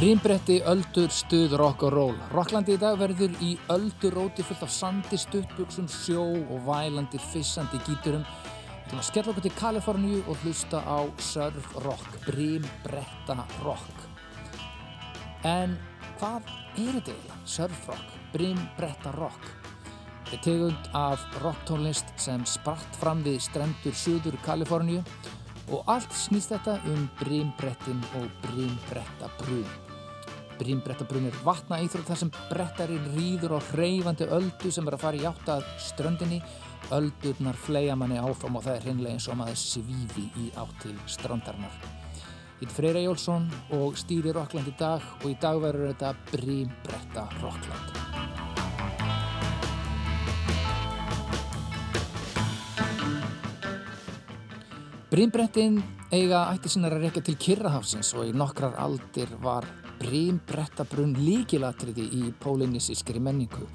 Brímbretti, öldur, stuð, rock og ról. Rocklandi í dag verður í ölduróti fullt af sandi, stuttbuksum, sjó og vælandi, fissandi gíturum. Við ætlum að skella okkur til Kaliforníu og hlusta á surf rock, brímbretta rock. En hvað er þetta eiginlega? Surf rock, brímbretta rock. Þetta er tegund af rocktónlist sem spratt fram við strendur Suður Kaliforníu og allt snýst þetta um brímbrettin og brímbretta brun. Brímbretta brun er vatna íþrótt þar sem brettarinn rýður á hreyfandi öldu sem er að fara í átt að ströndinni. Öldurnar fleia manni áfram og það er hreinlega eins og maður svífi í átt til strandarinnar. Ég er Freyra Jólfsson og stýri Rockland í dag og í dag verður þetta brímbretta Rockland. Brímbrettin eiga ætti sinna að rekja til Kirrahafsins og í nokkrar aldir var brímbrettabrunn líkilatriði í pólinísískri menningu.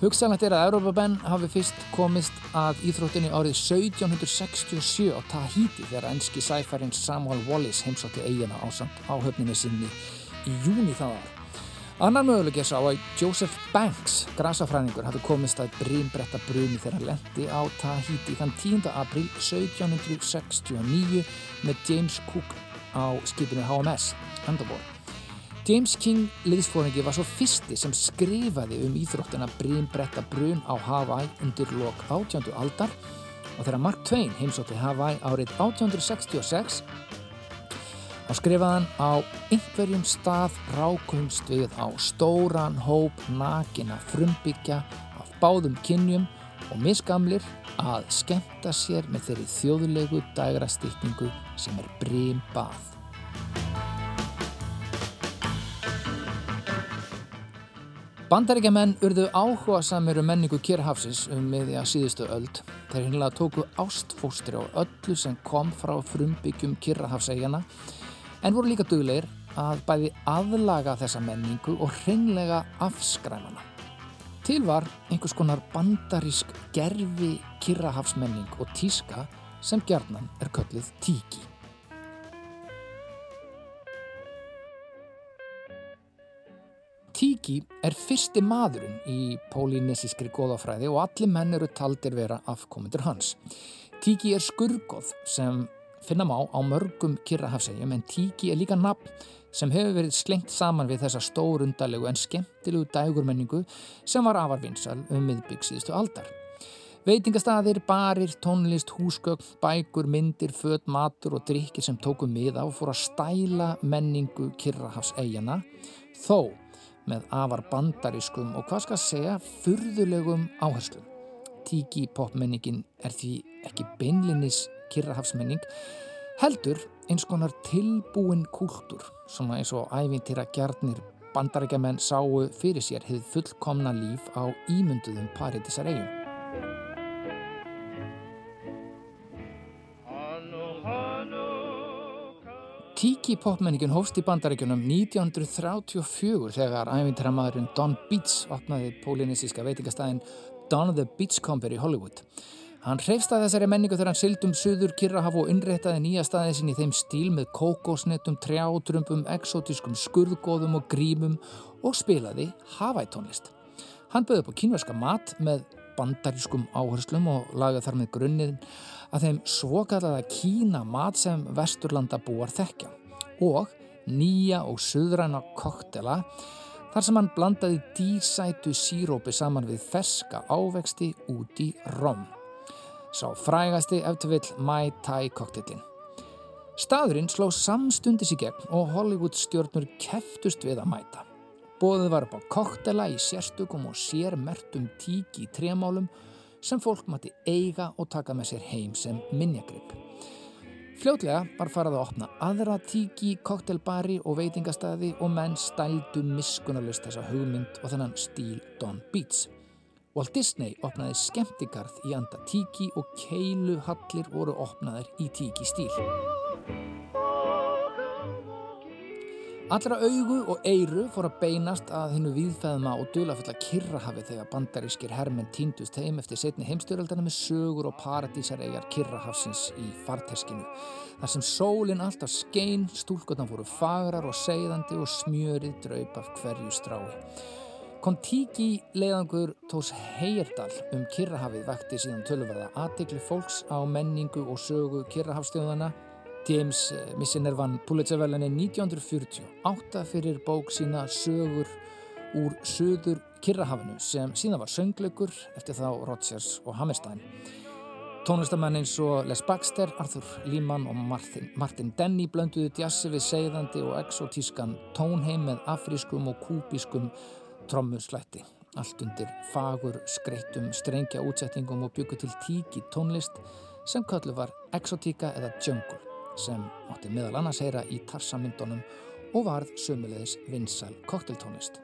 Hugsanlegt er að Európa-benn hafi fyrst komist að íþróttinni árið 1767 á Tahiti þegar enski sæfærin Samuel Wallis heimsótti eigina á áhöfninni sinni í júni það ár. Annar möguleik er sá að Joseph Banks, grasafræðingur, hafði komist að brímbretta bruni þegar hann lendi á Tahiti þann 10. april 1769 með James Cook á skipinu HMS, Andabor. James King liðsfóringi var svo fyrsti sem skrifaði um íþróttina brímbretta brun á Hawaii undir lok 18. aldar og þegar Mark Twain heimsótti Hawaii árið 1866 Þá skrifaðan á einhverjum stað rákumst við á stóran hóp nakina frumbyggja af báðum kynjum og misgamlir að skemta sér með þeirri þjóðulegu dægrastýkningu sem er brím bað. Bandaríkjaman urðu áhuga samir um menningu Kjærhafsins um miðja síðustu öld. Þeir hinnlega tóku ástfóstri á öllu sem kom frá frumbyggjum Kjærhafsegjana en voru líka dugleir að bæði aðlaga þessa menningu og hreinlega afskræmana. Til var einhvers konar bandarísk gerfi kirrahafsmenning og tíska sem gerðnan er köllið tíki. Tíki er fyrsti maðurinn í pólinesískri góðafræði og allir menn eru taldir vera afkomendur hans. Tíki er skurgoð sem finna má á mörgum kyrrahafsegjum en tíki er líka nafn sem hefur verið slengt saman við þessa stórundalegu en skemmtilegu dægurmenningu sem var afarvinsal um miðbygg síðustu aldar. Veitingastadir, barir, tónlist, húsgögn, bækur, myndir, född, matur og drikkir sem tóku mið á fór að stæla menningu kyrrahafsegjana þó með afar bandarískum og hvað skal segja furðulegum áherslum. Tíki popmenningin er því ekki beinlinnis kyrrahafsmenning heldur eins konar tilbúin kúltúr svona eins og ævintýra gjarnir bandarækjaman sáu fyrir sér hefð fullkomna líf á ímynduðum paritisar eigum. Tiki popmenningin hófst í bandarækjunum 1934 þegar ævintýramadurinn Don Beats opnaði pólinísíska veitingastæðin Don the Beachcomber í Hollywood. Hann hreifst að þessari menningu þegar hann syldum suður Kirrahaf og innréttaði nýja staðið sinni í þeim stíl með kókósnettum, trjátrömpum, exotískum skurðgóðum og grímum og spilaði Hawaii-tónlist. Hann böði upp á kínverska mat með bandarískum áherslum og lagði þar með grunninn að þeim svokallaða kína mat sem vesturlanda búar þekkja og nýja og söðræna koktela þar sem hann blandaði dísætu sírópi saman við ferska ávexti út í rom. Sá frægasti eftir vill Mai Tai koktillin. Staðurinn sló samstundis í gegn og Hollywood stjórnur keftust við að mæta. Bóðið var upp á koktela í sérstökum og sérmertum tíki í tremálum sem fólk mati eiga og taka með sér heim sem minnjagripp. Fljótlega var farað að opna aðra tíki, koktelbari og veitingastæði og menn stældu miskunarlust þessa hugmynd og þennan stíl Don Beats. Walt Disney opnaði skemmtikarð í anda tíki og keiluhallir voru opnaðir í tíki stíl. Allra augu og eiru fór að beinast að hinnu viðfæðma og dulafulla kirrahafi þegar bandarískir hermenn týndust heim eftir setni heimstyröldana með sögur og paradísaregar kirrahafsins í farteskinu. Þar sem sólinn alltaf skein, stúlgotna voru fagrar og segðandi og smjörið draup af hverju strái. Kontiki leiðangur Tós Heyerdal um kirrahafið vekti síðan tölverða aðtegli fólks á menningu og sögu kirrahafstjóðana James eh, Missinner vann Pulitzer-velinni 1948 fyrir bók sína Sögur úr söður Kirrahafinu sem síðan var söngleikur eftir þá Rodgers og Hammerstein. Tónlistamenn eins og Les Baxter, Arthur Lehman og Martin, Martin Denny blönduðu djassi við segðandi og exotískan tónheim með afrískum og kúbískum trommuslætti. Allt undir fagur, skreittum, strengja útsettingum og byggu til tíki tónlist sem kallu var exotíka eða jungle sem átti meðal annars heyra í tarsamyndunum og varð sömulegis vinsal kokteltónist.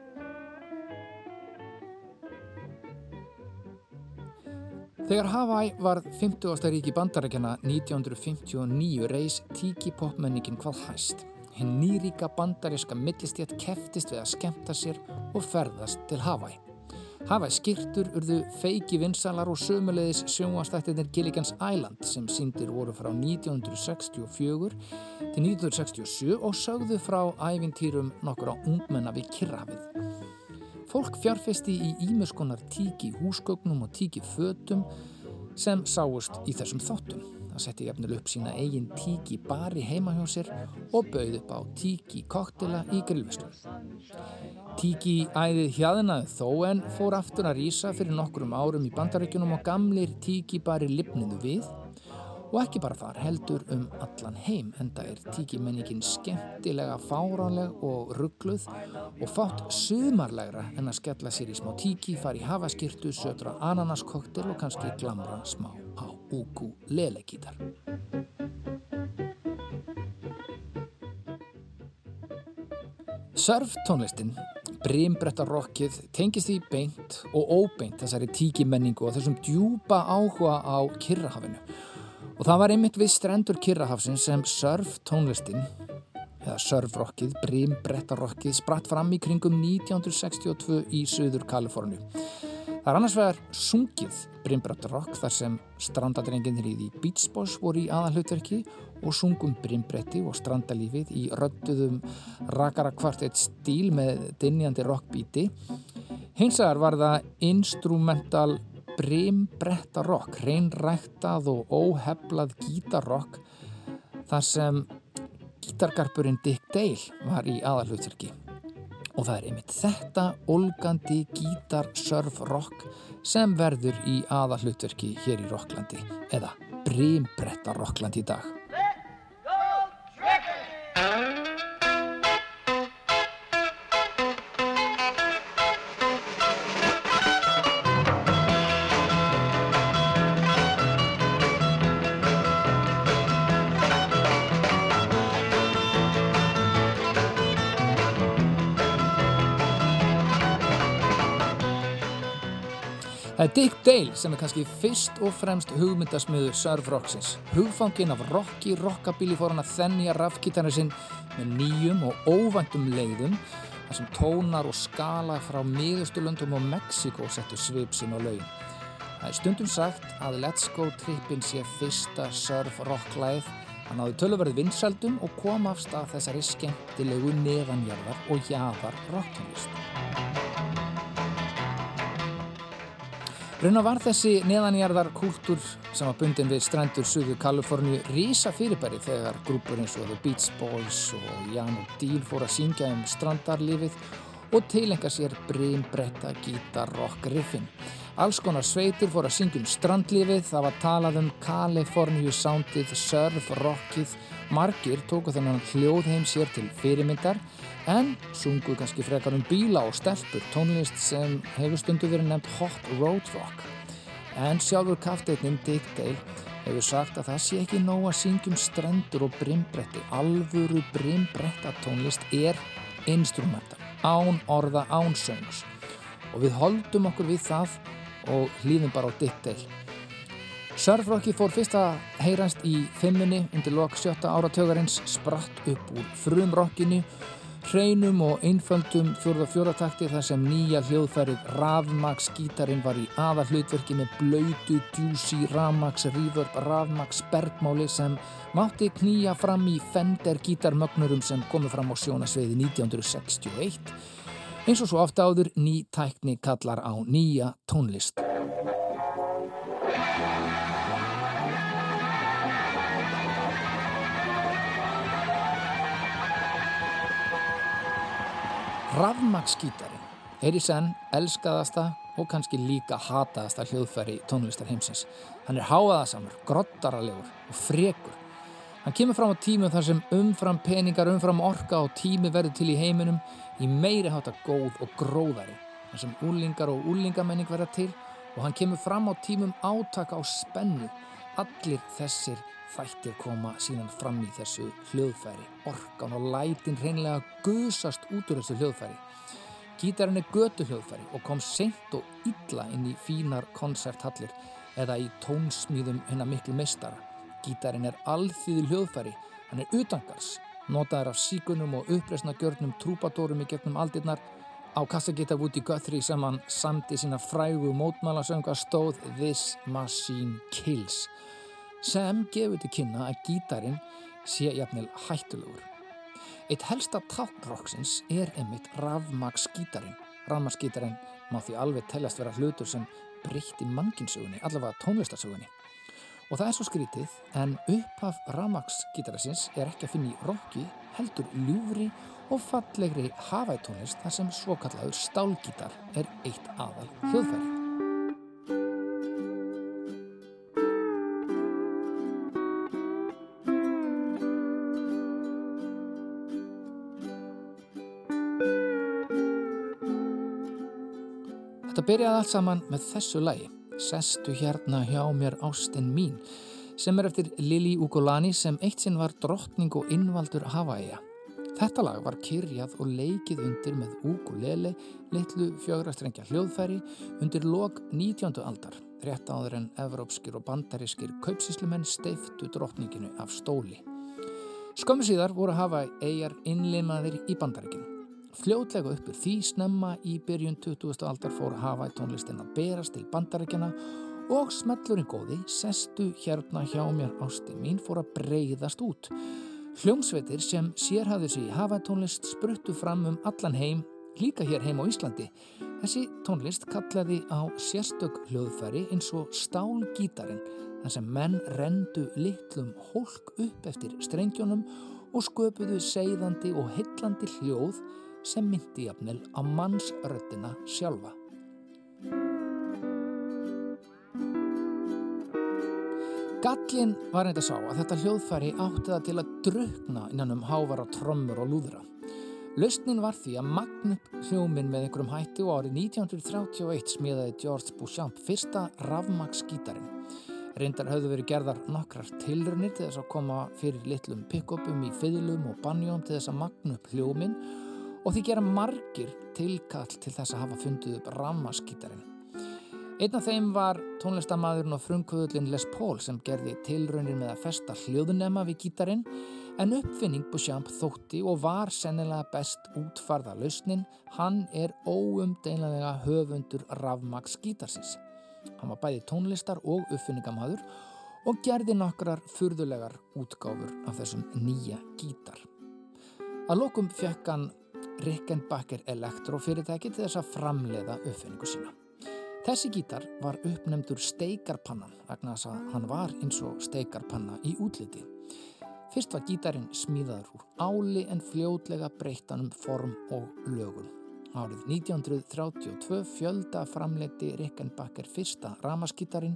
Þegar Hawaii varð 50. ríki bandarækjana 1959 reys tíki popmenningin hvað hæst. Hinn nýríka bandaríska millistjætt keftist við að skemta sér og ferðast til Hawaii. Hafa skirtur urðu feiki vinsalar og sömulegis sjónvastættinir Gilligan's Island sem síndir voru frá 1964 til 1967 og sögðu frá ævintýrum nokkur á ungmenna við Kirrafið. Fólk fjárfesti í ímjöskonar tíki húsgögnum og tíki fötum sem sáust í þessum þáttum. Það setti gefnil upp sína eigin tíki bari heima hjá sér og bauð upp á tíki koktela í grillvistum. Tíki æðið hjaðnaði þó en fór aftur að rýsa fyrir nokkrum árum í bandarækjunum og gamlir tíki bari lipniðu við og ekki bara þar heldur um allan heim enda er tíkimenningin skemmtilega fáránleg og ruggluð og fátt sumarlegra en að skella sér í smá tíki, fari hafaskirtu, södra ananaskoktel og kannski glamra smá á ukulele-gítar. Surftónlistin, brimbrettarokkið, tengist því beint og óbeint þessari tíkimenningu og þessum djúpa áhuga á Kirrahafinu. Og það var einmitt við strendur Kirrahafsin sem surftónlistin, eða surfrokkið, brimbrettarokkið, spratt fram í kringum 1962 í Suður Kaliforni. Það er annars vegar sungið Brimbrettarokk þar sem strandadrenginir í því Beach Boys voru í aðalhutverki og sungum Brimbretti og strandalífið í röttuðum rakara kvartett stíl með dinjandi rockbíti. Hins vegar var það instrumental Brimbrettarokk, reynræktað og óheflað gítarrock þar sem gítargarpurinn Dick Dale var í aðalhutverki. Og það er einmitt þetta olgandi gítar surf rock sem verður í aðallutverki hér í Rocklandi eða Brimbretta Rockland í dag. Það er Dick Dale sem er kannski fyrst og fremst hugmyndasmiður surfrocksins. Hugfangin af rocki, rockabilly fór hann að þennja rafkítarnir sinn með nýjum og óvæntum leiðum þar sem tónar og skala frá miðustulöndum og Mexiko settu svip sinn á laugin. Það er stundum sagt að Let's Go trippin sé fyrsta surf-rocklæð hann áði tölverð vinsaldum og kom af stað þessari skemmtilegu neðanjarðar og jaðar rocktónlist. Rauna var þessi neðanjarðar kúltúr sem var bundin við strendur Suðu Kaliforníu rísa fyrirbæri þegar grúpur eins og The Beach Boys og Jan og Díl fór að syngja um strandarlífið og tilenga sér brím, bretta, gítar, rock, riffin. Alls konar sveitir fór að syngja um strandlífið, það var talað um Kaliforníu soundið, surf, rockið, margir tóku þennan hljóðheim sér til fyrirmyndar en sungu kannski frekar um bíla og stelpur tónlist sem hefur stundu verið nefnt hot road rock. En sjálfur kafteitnin Dick Dale hefur sagt að það sé ekki nóg að syngjum strendur og brimbretti. Alvöru brimbretta tónlist er instrumental án orða, án söngs. Og við holdum okkur við það og hlýðum bara á Dick Dale. Surfrocki fór fyrst að heyrast í fimmunni undir lok sjötta áratögarins spratt upp úr frumrockinu hreinum og einföldum fjórða fjóratakti þar sem nýja hljóðfærið Ravmax gítarin var í aða hlutverki með blöytu, djúsi, Ravmax, reverb, Ravmax bergmáli sem mátti knýja fram í Fender gítarmögnurum sem komu fram á sjónasveiði 1961 eins og svo ofta áður ný tækni kallar á nýja tónlist. Rafmagsgítarin er í senn elskaðasta og kannski líka hataðasta hljóðfæri tónlistar heimsins. Hann er háaðasamur, grottaralegur og frekur. Hann kemur fram á tímum þar sem umfram peningar, umfram orka og tími verður til í heiminum í meiri hátta góð og gróðari. Þar sem úlingar og úlingamenning verða til og hann kemur fram á tímum átaka á spennu. Allir þessir þættir koma sínan fram í þessu hljóðfæri. Orkan og lætin reynlega gusast út úr þessu hljóðfæri. Gítarinn er götu hljóðfæri og kom sent og illa inn í fínar koncerthallir eða í tónsmýðum hennar miklu mistara. Gítarinn er alþýðu hljóðfæri, hann er utangars, notaður af síkunum og uppreysna gjörnum trúpadórum í gegnum aldirnar Á kassagita Woody Guthrie sem hann samti sína frægu mótmálasönga stóð This Machine Kills sem gefur til kynna að gítarin sé jafnvel hættulegur. Eitt helsta tákroksins er einmitt rafmagsgítarin. Rafmagsgítarin má því alveg teljast vera hlutur sem breytti mannkinsögunni, allavega tónlistarsögunni. Og það er svo skrítið en upphaf rafmagsgítarasins er ekki að finna í rocki, heldur ljúfri og fallegri hafætónlist þar sem svokallaður stálgítar er eitt aðal hljóðfæri. Byrjaði allt saman með þessu lagi, Sestu hérna hjá mér ástinn mín, sem er eftir Lili Ugolani sem eitt sinn var drottning og innvaldur Hawaii. Þetta lag var kyrjað og leikið undir með ukulele, litlu fjögrastrengja hljóðfæri undir lok 19. aldar, rétt áður en evrópskir og bandarískir kaupsíslumenn steiftu drottninginu af stóli. Skömmu síðar voru Hawaii eigjar innlimaðir í bandaríkinu. Fljótlega uppur því snemma í byrjun 20. aldar fór Hawaii tónlistin að berast til bandarækjana og smellurinn góði, sestu hérna hjá mér ásti mín, fór að breyðast út. Hljómsveitir sem sérhafður sig í Hawaii tónlist spruttu fram um allan heim, líka hér heim á Íslandi. Þessi tónlist kallaði á sérstök hljóðfæri eins og stálgítarin, þar sem menn rendu litlum hólk upp eftir strengjónum og sköpuðu segðandi og hillandi hljóð sem myndi jafnvel á mannsröttina sjálfa. Gallin var eitthvað sá að þetta hljóðfæri átti það til að drukna innan um hávara trömmur og lúðra. Lausnin var því að magn upp hljóminn með einhverjum hætti og árið 1931 smíðaði George Beauchamp fyrsta rafmagsgítarin. Reyndar höfðu verið gerðar nokkrar tilrunir til þess að koma fyrir litlum pick-upum í fiðlum og banjón til þess að magn upp hljóminn og því gera margir tilkall til þess að hafa fundið upp ramaskítarinn. Einn af þeim var tónlistamæðurinn og frumkvöðlinn Les Paul sem gerði tilraunir með að festa hljóðunema við gítarinn en uppfinning Beauchamp þótti og var sennilega best útfarða lausnin, hann er óumdeinlega höfundur rafmaks gítarsins. Hann var bæði tónlistar og uppfinningamæður og gerði nokkrar furðulegar útgáfur af þessum nýja gítar. Að lokum fekk hann Rickenbacker elektrofyrirtæki til þess að framleiða uppfinningu sína. Þessi gítar var uppnefndur steikarpannan vegna þess að hann var eins og steikarpanna í útliti. Fyrst var gítarin smíðaður úr áli en fljótlega breyttan um form og lögun. Árið 1932 fjölda framleiti Rickenbacker fyrsta ramaskítarin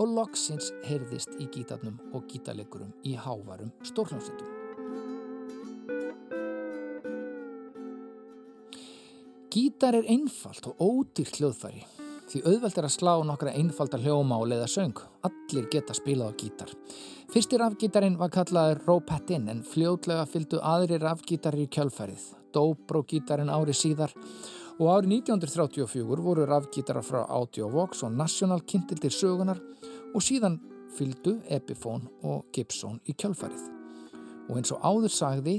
og loksins heyrðist í gítarnum og gítarleikurum í hávarum stórhljómsveitum. Gítar er einfalt og ódýrt hljóðfæri því auðvelt er að slá nokkra einfalda hljóma og leiða söng. Allir geta spilað á gítar. Fyrstir rafgítarin var kallaður Ropetin en fljótlega fylgdu aðri rafgítarir í kjálfærið. Dobro-gítarin ári síðar og árið 1934 voru rafgítarar frá Audiovox og National kynntil til sögunar og síðan fylgdu Epiphone og Gibson í kjálfærið. Og eins og áður sagði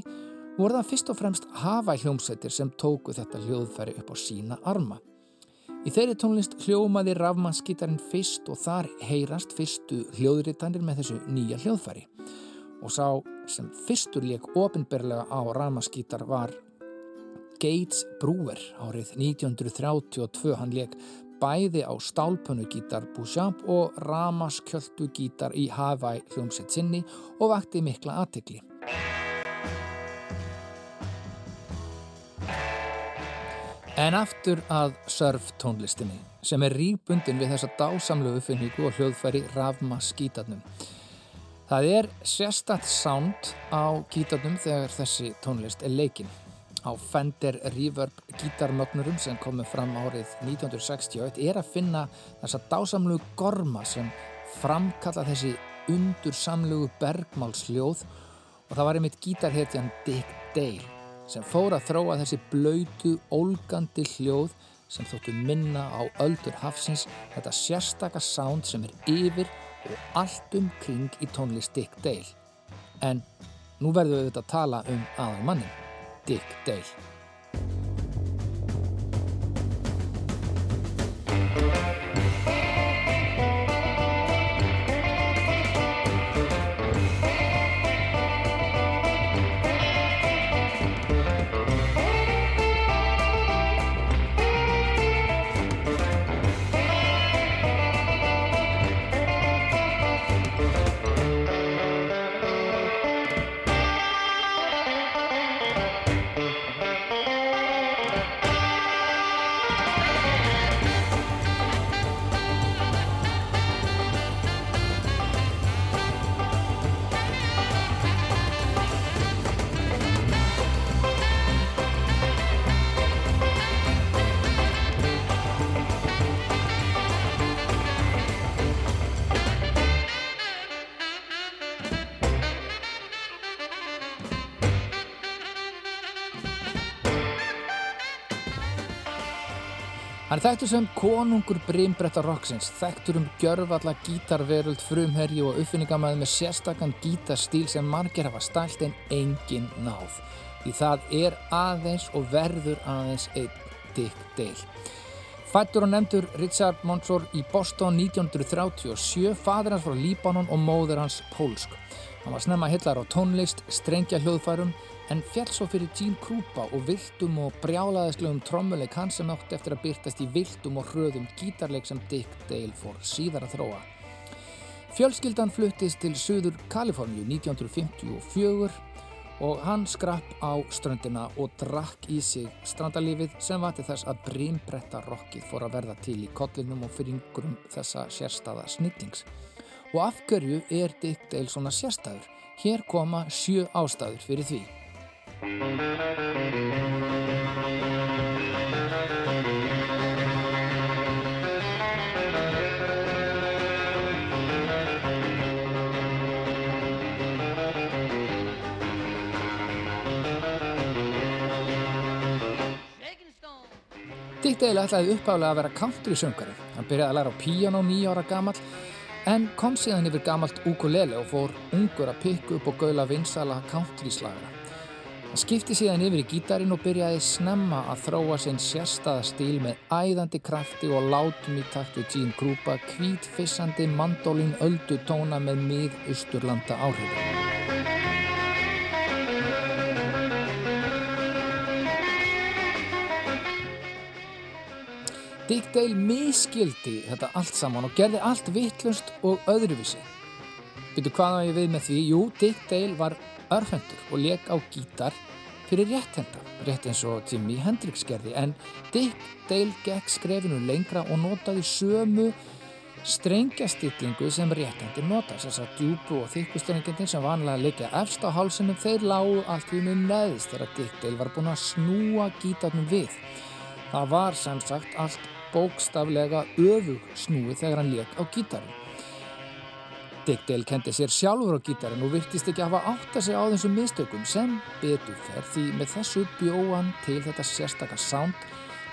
voru það fyrst og fremst hafa hljómsveitir sem tóku þetta hljóðfæri upp á sína arma. Í þeirri tónlist hljómaði rafmannskítarinn fyrst og þar heyrast fyrstu hljóðritanir með þessu nýja hljóðfæri og sá sem fyrstur leik ofinberlega á rafmannskítar var Gates Brewer árið 1932. Hann leik bæði á stálpönnugítar Bouchamp og ramaskjöldugítar í Hawaii hljómsett sinni og vakti mikla aðtikli. En aftur að surf tónlistinni sem er ríkbundin við þessa dásamlu uppfinningu og hljóðfæri rafma skítarnum. Það er sérstatt sound á gítarnum þegar þessi tónlist er leikinn. Á Fender Reverb gítarmögnurum sem komið fram árið 1961 er að finna þessa dásamlu gorma sem framkalla þessi undursamlugu bergmálsljóð og það var einmitt gítarhetjan Dick Dale sem fór að þróa þessi blöytu, ólgandi hljóð sem þóttu minna á öldur hafsins, þetta sérstaka sound sem er yfir og allt um kring í tónlist Dick Dale. En nú verðum við auðvitað að tala um aðal mannin, Dick Dale. Þekktur sem konungur brimbrettar roxins, þekktur um gjörfalla gítarveruld, frumherji og uppfinningamæði með sérstakann gítarstíl sem margir hafa stælt en engin náð. Því það er aðeins og verður aðeins einn Dick Dale. Fættur og nefndur Richard Monsor í Boston 1937, fadur hans frá Líbanon og móður hans pólsk. Hann var snemma hillar á tónlist, strengja hljóðfærum, en fjall svo fyrir Gene Krupa og viltum og brjálaðislegum trommuleik hans sem átti eftir að byrtast í viltum og hröðum gítarleik sem Dick Dale fór síðar að þróa. Fjölskyldan fluttist til Suður Kaliforníu 1954 og hann skrapp á ströndina og drakk í sig strandalífið sem var til þess að brimbretta rockið fór að verða til í kollinum og fyringurum þessa sérstaða snittings. Og afgörju er Dick Dale svona sérstæður. Hér koma sjö ástæður fyrir því. Tekinn Dick Dale ætlaði uppálega að vera country söngari. Hann byrjaði að læra á piano nýja ára gammal en kom síðan yfir gammalt ukulele og fór ungur að pikka upp og gaula vinsala country Hann skipti síðan yfir í gítarin og byrjaði snemma að þróa sinn sérstaða stíl með æðandi krafti og látum í takt við Gene Krupa, kvítfissandi mandólin öldu tóna með mið-usturlanda áhrifum. Dick Dale miskildi þetta allt saman og gerði allt vittlust og öðruvísi. Byrju hvaða ég við með því? Jú, Dick Dale var örfendur og leik á gítar fyrir réttenda, rétt eins og Jimi Hendrix gerði, en Dick Dale gekk skrefinu lengra og notaði sömu strengjastillingu sem réttendir nota, þess að djúbu og þykkustrengjendir sem vanlega leikja efst á hálsunum, þeir lágu allt í mjög neðist þegar Dick Dale var búin að snúa gítarnum við. Það var sem sagt allt bókstaflega öfug snúið þegar hann leik á gítarinn. Dick Dale kendi sér sjálfur á gítarinn og virtist ekki hafa átt að segja á þessum mistökum sem betur fer því með þessu bjóan til þetta sérstakar sound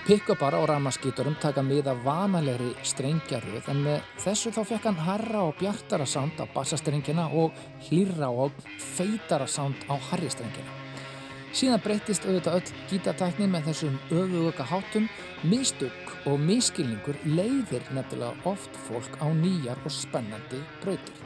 pick-upara og ramaskítarum taka miða vanalegri strengjaröð en með þessu þá fekk hann harra og bjartara sound á bassastrengina og hlýra og feitara sound á harristrengina. Síðan breytist auðvitað öll gítatækni með þessum öfuöka hátum, mistök og miskilningur leiðir nefnilega oft fólk á nýjar og spennandi brautir.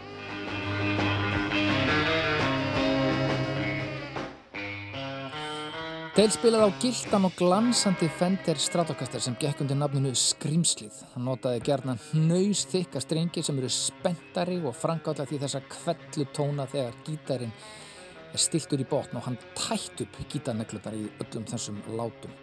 Dale spilaði á gildan og glansandi Fender Stratocaster sem gekk undir nafninu Skrimslið. Hann notaði gerðna hnaus þykka strengi sem eru spenntari og frangálla því þessa kvellu tóna þegar gítarin er stiltur í botn og hann tætt upp gítarneklunar í öllum þessum látum.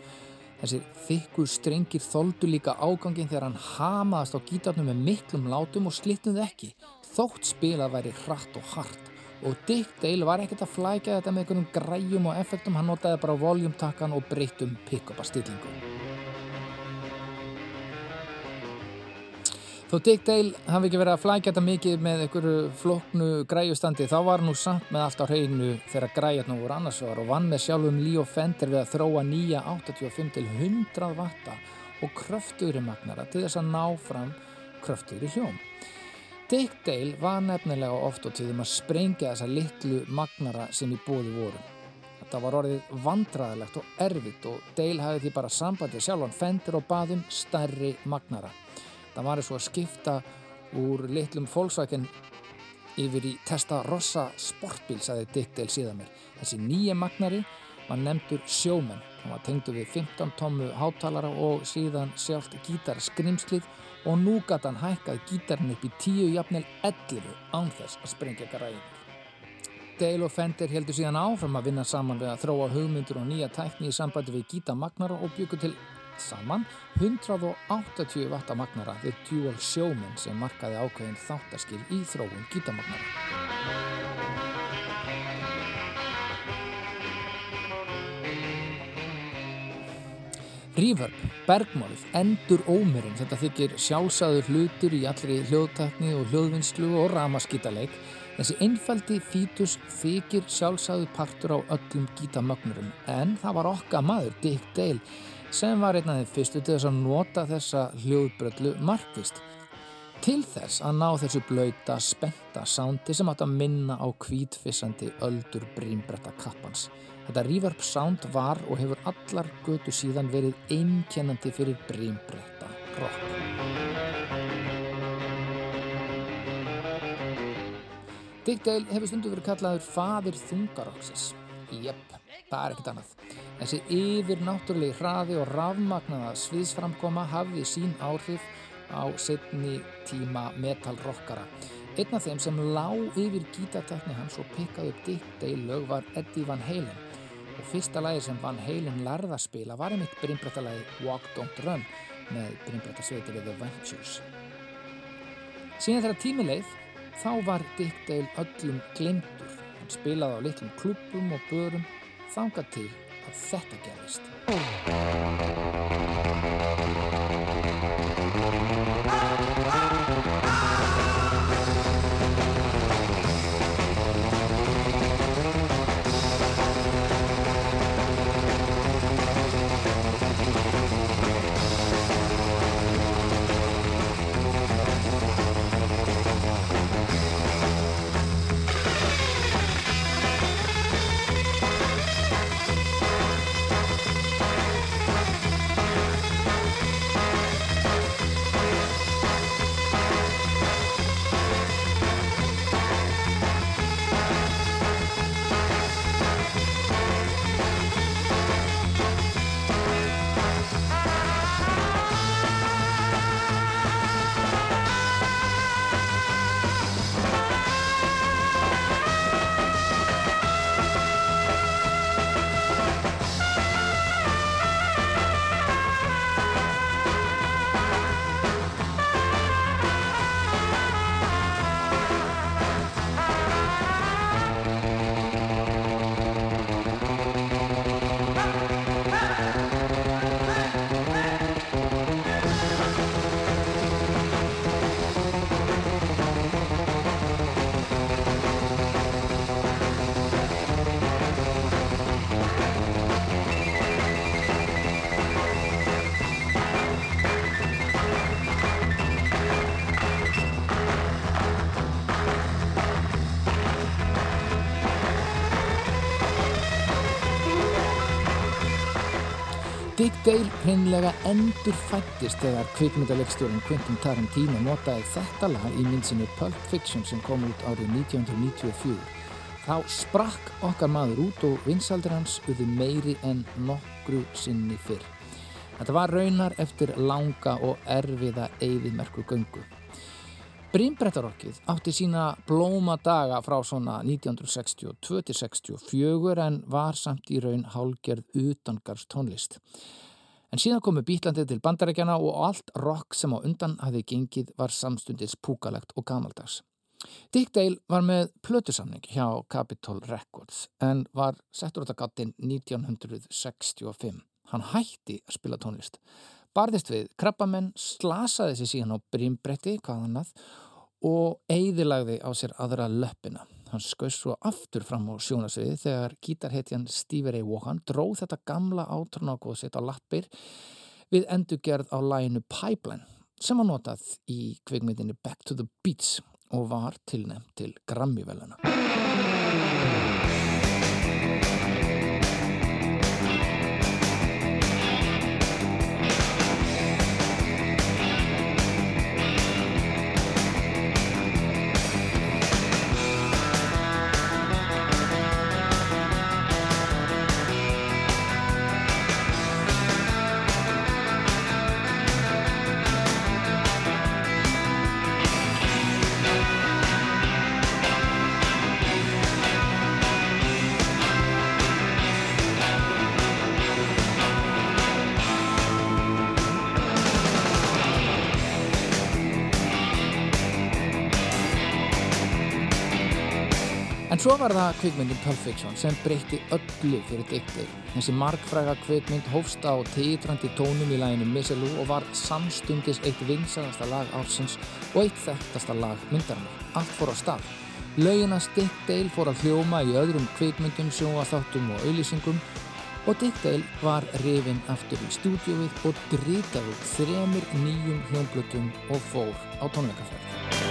Þessir þykku strengir þóldu líka ágangin þegar hann hamaðast á gítarnum með miklum látum og slitnuði ekki. Þótt spilað væri hratt og hart og Dick Dale var ekkert að flækja þetta með einhvernum græjum og effektum, hann notaði bara voljumtakkan og breytum pick-up Þó Dick Dale hafi ekki verið að flækja þetta mikið með einhverju floknu græjustandi þá var nú samt með allt á hreinu þegar græjatnum voru annarsvar og vann með sjálfum Leo Fender við að þróa nýja 85 til 100 vatta og kröftugri magnara til þess að ná fram kröftugri hljóm. Dick Dale var nefnilega oft og tíðum að sprengja þessa litlu magnara sem í bóði voru. Þetta var orðið vandraðilegt og erfitt og Dale hafi því bara sambandið sjálfan Fender og baðum stærri magnara. Það var eins og að skipta úr litlum Volkswagen yfir í Testa Rossa sportbíl, saði Dick Dale síðan mér. Þessi nýja magnari var nefndur Sjómen. Það var tengdu við 15 tómmu hátalara og síðan sjálft gítarskrimslið og nú gæti hann hækkað gítarinn upp í 10 jafnvel 11 ánþess að sprengja garæðinir. Dale og Fender heldur síðan áfram að vinna saman við að þróa hugmyndur og nýja tækni í sambandi við gítamagnara og byggu til saman 180 watta magnara The Dual Showman sem markaði ákveðin þáttaskil í þróun gítamagnara. Reverb, bergmálið, endur ómerinn, þetta þykir sjálfsæður hlutur í allri hljóðtækni og hljóðvinnslu og ramaskítaleik. Þessi einfaldi fítus þykir sjálfsæður partur á öllum gítamögnurum en það var okka maður, Dick Dale, sem var einn af þeim fyrstu til þess að nota þessa hljóðbröllu markvist til þess að ná þessu blöyta, spenta sándi sem átt að minna á kvítfissandi öldur brínbretta kappans. Þetta reverb sound var og hefur allar götu síðan verið einkennandi fyrir brínbretta rock. Dick Dale hefur stundu verið kallaður fadir þungarokksis. Jep, það er ekkert annað. Þessi yfir náttúrulegi hraði og rafmagnaða sviðsframkoma hafði sín áhrif á setni tíma metalrockara. Einn af þeim sem lág yfir gítartekni hans og pikkaði upp Dick Dale lög var Eddie Van Halen og fyrsta lagi sem Van Halen lærða að spila var einmitt brimbrættalagi Walk Don't Run með brimbrættasveitir The Ventures. Síðan þegar tímileið þá var Dick Dale öllum glemtur. Hann spilaði á litlum klubum og börum þangað til að þetta gerist. Hreinlega endur fættist þegar kvikmyndalegstjórun Quentin Tarantino notaði þetta lag í myndsinu Pulp Fiction sem kom út árið 1994. Þá sprakk okkar maður út og vinsaldur hans urði meiri en nokkru sinni fyrr. Þetta var raunar eftir langa og erfiða eigðimerku göngu. Brimbrettarokkið átti sína blóma daga frá svona 1962-64 en var samt í raun hálgerð utangarst tónlist. En síðan komu Bílandi til bandarækjana og allt rock sem á undan hafi gengið var samstundis púkalegt og gamaldags. Dick Dale var með plötusamning hjá Capitol Records en var settur út af gattin 1965. Hann hætti að spila tónlist barðist við krabbamenn, slasaði sér síðan á brimbretti, hvað hann að, og eigðilagði á sér aðra löppina. Hann skauðs svo aftur fram á sjónasviði þegar gítarhetjan Stevie Ray Vaughan dróð þetta gamla átrúnákóð sitt á lappir við endurgerð á læginu Pipeline sem var notað í kveikmyndinni Back to the Beats og var tilnæmt til Grammy-veluna. Var það kvikmyndin Pulp Fiction sem breytti öllu fyrir Dick. Þessi markfræga kvikmynd hófst á títrandi tónum í læginu Misselú og var samstundis eitt vinsalasta lag ársins og eitt þekktasta lag myndarinnar. Allt fór á stað. Lauginast Dick Dale fór að hljóma í öðrum kvikmyndum, sjóaþáttum og auðlýsingum og Dick Dale var rifinn aftur í stúdjóið og dritaði þremur nýjum hljómblutum og fór á tónleikaferð.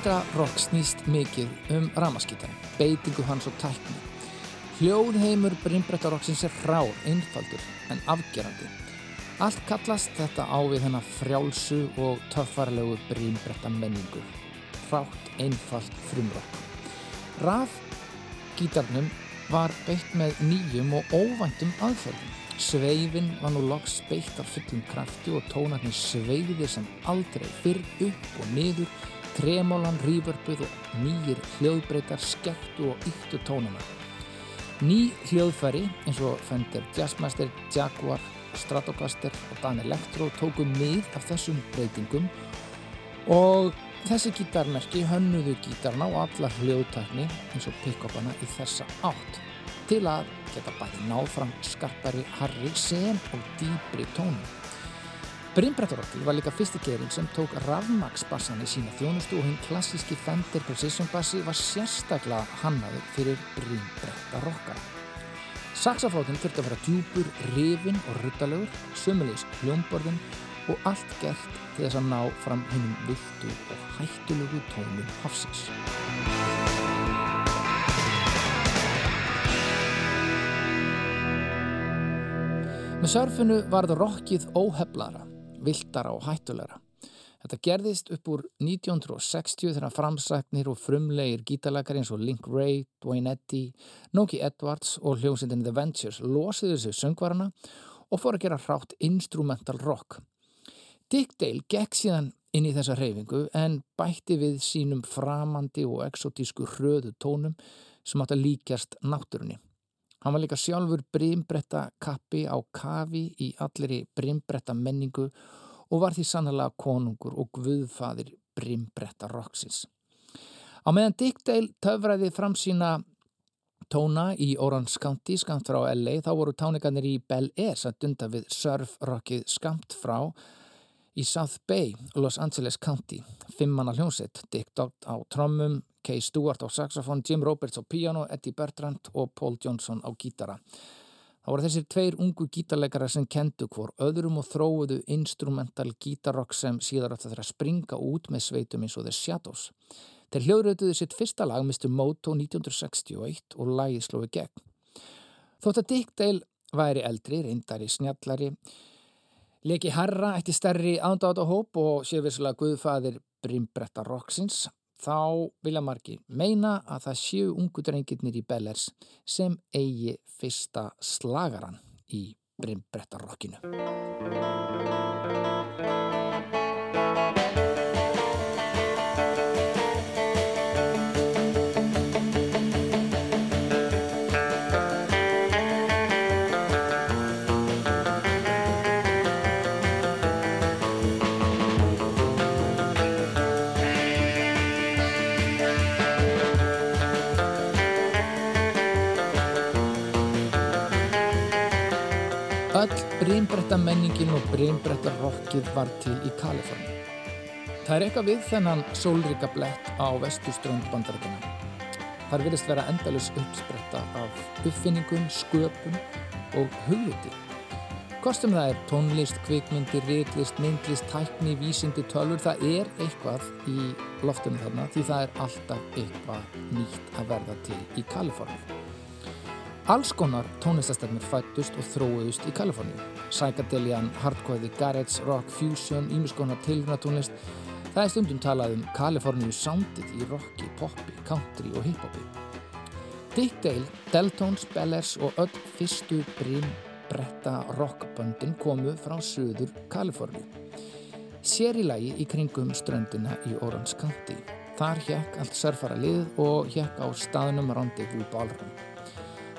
Brimbrekka rock snýst mikið um ramaskítan, beitingu hans og tækni. Hljóðheimur Brimbrekka rocksins er frár, einfaldur en afgerandi. Allt kallast þetta á við hennar frjálsu og töffarlegu Brimbrekka menningu. Frátt, einfalt, frumrock. Raf gítarnum var beitt með nýjum og óvæntum aðferðum. Sveifin var nú loks beitt af fullum krafti og tónarnir sveiðir sem aldrei fyrr upp og niður tremólan, rývörpuð og nýjir hljóðbreytar skektu og yktu tónuna. Ný hljóðfæri eins og Fender Jazzmaster, Jaguar, Stratocaster og Dan Electro tóku mið af þessum breytingum og þessi gítarmerki hönnuðu gítarna og alla hljóðtækni eins og pick-upana í þessa átt til að geta bæði náð fram skarpari harri sem og dýbri tónum. Brimbrettarokki var líka fyrsti gerinn sem tók rafmagsbassan í sína þjónustu og hinn klassíski Fender Precision bassi var sérstaklega hannaður fyrir Brimbrettarokkara. Saxaflótin þurfti að vera djúpur, rifin og ruttalögur, sömulegis hljómborðin og allt gert til þess að ná fram hinnum viltu og hættulegu tónum hafsins. Með surfinu varð rockið óheflara, viltara og hættulegra. Þetta gerðist upp úr 1960 þegar framsæknir og frumlegir gítalakar eins og Link Ray, Dwayne Eddy, Noki Edwards og hljómsindin The Ventures losiðu sig söngvarana og fór að gera hrátt instrumental rock. Dick Dale gekk síðan inn í þessa reyfingu en bætti við sínum framandi og exotísku hröðu tónum sem átt að líkjast náttúrunni. Hann var líka sjálfur brimbretta kappi á kafi í allri brimbretta menningu og var því sannlega konungur og guðfaðir brimbretta roxins. Á meðan Dick Dale töfraði fram sína tóna í Orange County skamt frá LA þá voru tánikanir í Bel Air satt undan við surfrockið skamt frá í South Bay, Los Angeles County. Fimmanna hljómsett, Dick Dodd á trommum, Kay Stewart á saxofón, Jim Roberts á piano, Eddie Bertrand og Paul Johnson á gítara. Það voru þessir tveir ungu gítarleikara sem kendu hvor öðrum og þróuðu instrumental gítarrock sem síðar átt að þeirra springa út með sveitum eins og The Shadows. Þeir hljóðrötuðu sitt fyrsta lag Mr. Moto 1961 og lagið slói gegn. Þótt að Dick Dale væri eldri, reyndari, snjallari, leki herra, eitt í stærri aðndáta hóp og séfislega guðfæðir Brimbretta Roxins þá vilja margi meina að það séu ungu drengirnir í Bellers sem eigi fyrsta slagaran í Brimbrettarrokkinu. Breinbretta rockið var til í Kaliforni. Það er eitthvað við þennan sólrika blett á vestuströnd bandarækjana. Þar vilist vera endalus uppspretta af uppfinningum, sköpum og hugviti. Kostum það er tónlist, kvikmyndir, reiklist, myndlist, tækni, vísindi, tölur, það er eitthvað í loftunum þarna því það er alltaf eitthvað nýtt að verða til í Kaliforni. Alls konar tónlistastefnir fættust og þróiðust í Kaliforníu. Psychedelian, hardcore, garage, rock, fusion, ímiskonar tilrunatónlist. Það er stundum talað um Kaliforníu soundið í rocki, poppi, country og hiphopi. Dick Dale, Deltones, Bellers og öll fyrstu brimbretta rockböndin komu frá söður Kaliforníu. Sér í lagi í kringum ströndina í Orange County. Þar hjekk allt surfara lið og hjekk á staðnum Rendezvous Ballroom.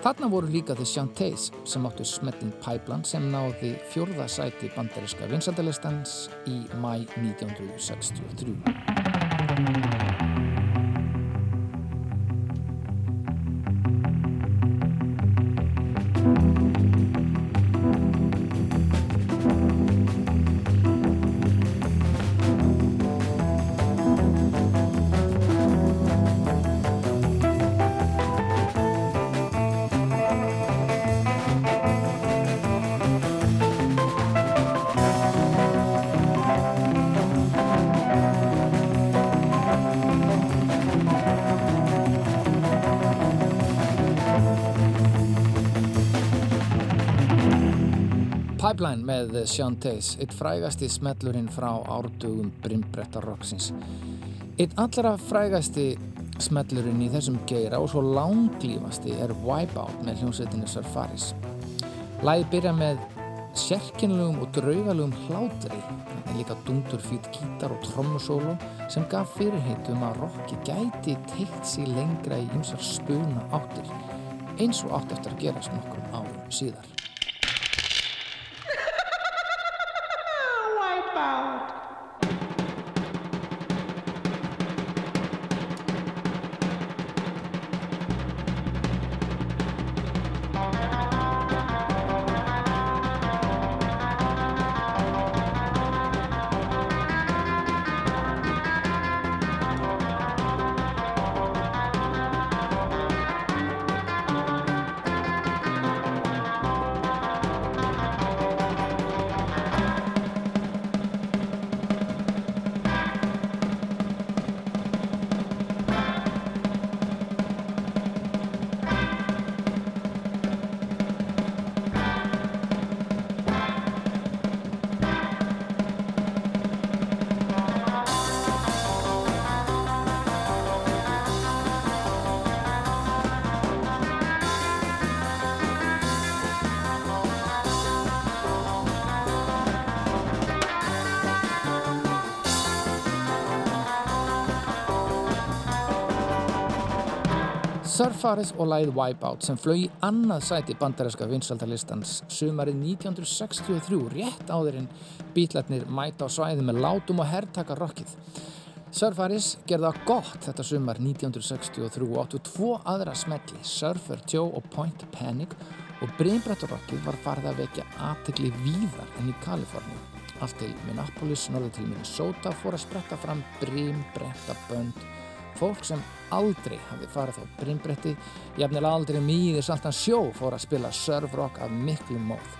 Þarna voru líka The Shantays sem áttu smettin Pipeline sem náði fjörða sæti bandariska vinsaldalistans í mæ 1963. Pipeline með Sean Tays, eitt frægasti smellurinn frá árdugum Brimbrettar Roxins. Eitt allra frægasti smellurinn í þessum geira og svo langlýfasti er Wipeout með hljómsveitinu Surfaris. Læði byrja með sérkynlegum og draugalugum hlátri, en líka dungtur fýtt gítar og trommusólu sem gaf fyrirheitum að rocki gæti teikt sér lengra í ymsar spuna áttir, eins og átt eftir að gerast nokkur árum síðar. Surfaris og læð Wipeout sem flög í annað sæti bandaræska vinsaldalistans sumarið 1963 rétt áður en bítlarnir mæta á svæði með látum og herrtaka rockið. Surfaris gerða gott þetta sumar 1963 og áttu tvo aðra smelli, Surfer Joe og Point Panic og Brimbrettur-rockið var farið að vekja aðtegli víðar enn í Kaliforni. Allt til Minneapolis, norður til Minnesota fór að spretta fram Brimbrettabönd Fólk sem aldrei hafði farið á brimbretti, jafnilega aldrei mýðir saltan sjó fór að spila surfrock af miklu móð.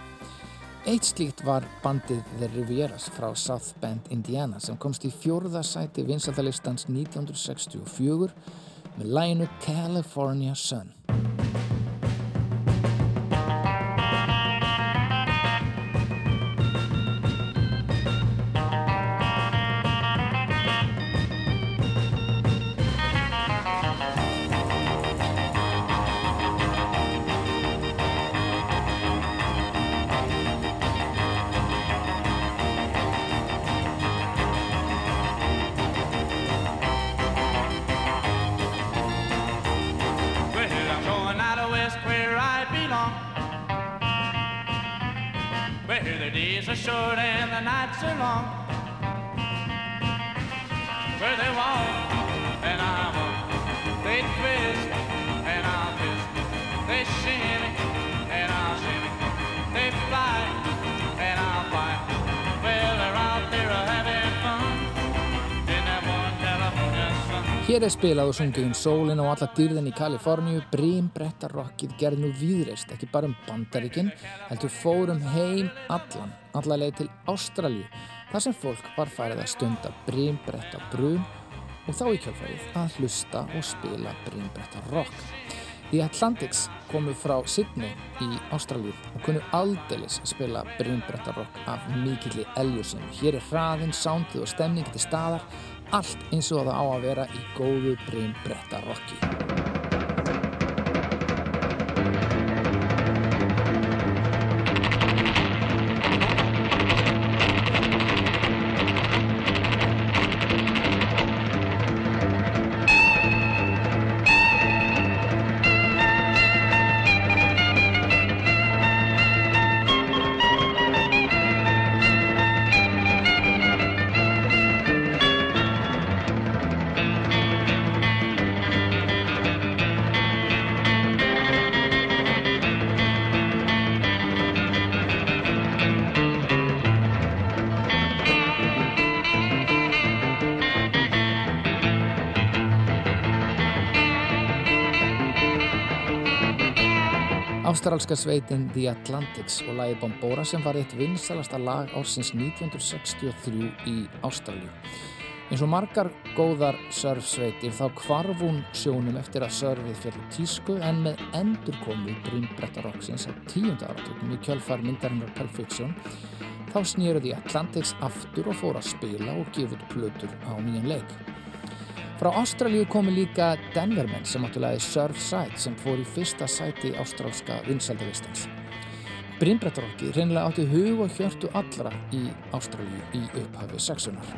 Eitt slíkt var bandið The Rivieras frá South Bend, Indiana sem komst í fjórða sæti vinsaldalistans 1964 með lænu California Sun. For the days are short and the nights are long. Where they walk and I walk, they twist and I twist, they shimmy. Hér er spilað og sungið um sólinn og alla dyrðin í Kaliforníu, brímbrettarokkið gerð nú výðreist, ekki bara um bandaríkinn, heldur fórum heim allan, alla leið til Ástralju, þar sem fólk var farið að stunda brímbrettabrum og þá í kjálfarið að hlusta og spila brímbrettarokk. The Atlantics komu frá Sydney í Ástralju og kunnu aldeilis spila brímbrettarokk af mikilli eljusin. Hér er hraðinn, sándið og stemningi til staðar allt eins og það á að vera í góðu breym Ástrálska sveitin The Atlantics og lagi Bombora sem var eitt vinsalasta lag ársins 1963 í Ástrálju. Eins og margar góðar surfsveitir þá kvarfún sjónum eftir að surfið fjallu tísku en með endur komu Brynbrettarokksins á tíunda áratökum í kjölfar myndarinnar Pulp Fiction þá snýruði Atlantics aftur og fór að spila og gefa plötur á nýjan leik. Frá Ástralju komi líka Denvermen sem áttulega er Surfside sem fór í fyrsta sæti ástrálska vinsaldavistans. Brimbrettarokki reynilega átti hug og hjörtu allra í Ástralju í upphafi sexunar.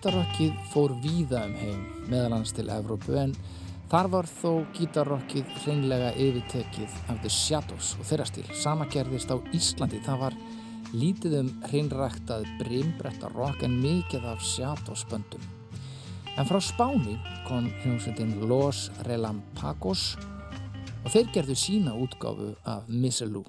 Breimbrettarokkið fór víða um heim meðalans til Evrópu en þar var þó gítarrokkið hreinlega yfirtekið af The Shadows og þeirra stíl. Sama gerðist á Íslandi, það var lítið um hreinræktað Breimbrettarokk en mikið af Shadows böndum. En frá Spáni kom hljómsveitin Los Relampagos og þeir gerðu sína útgáfu af Misselú.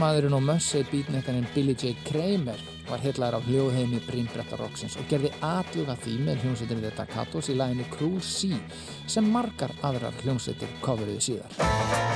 Tónlistamæðurinn og Mössei bítnekkarinn Billy J. Kramer var hillar á hljóðheimi Brímbretta Roxins og gerði atluga því með hljómsveitinni The Dakatos í læginu Cruel Sea sem margar aðrar hljómsveitir coveruðu síðar.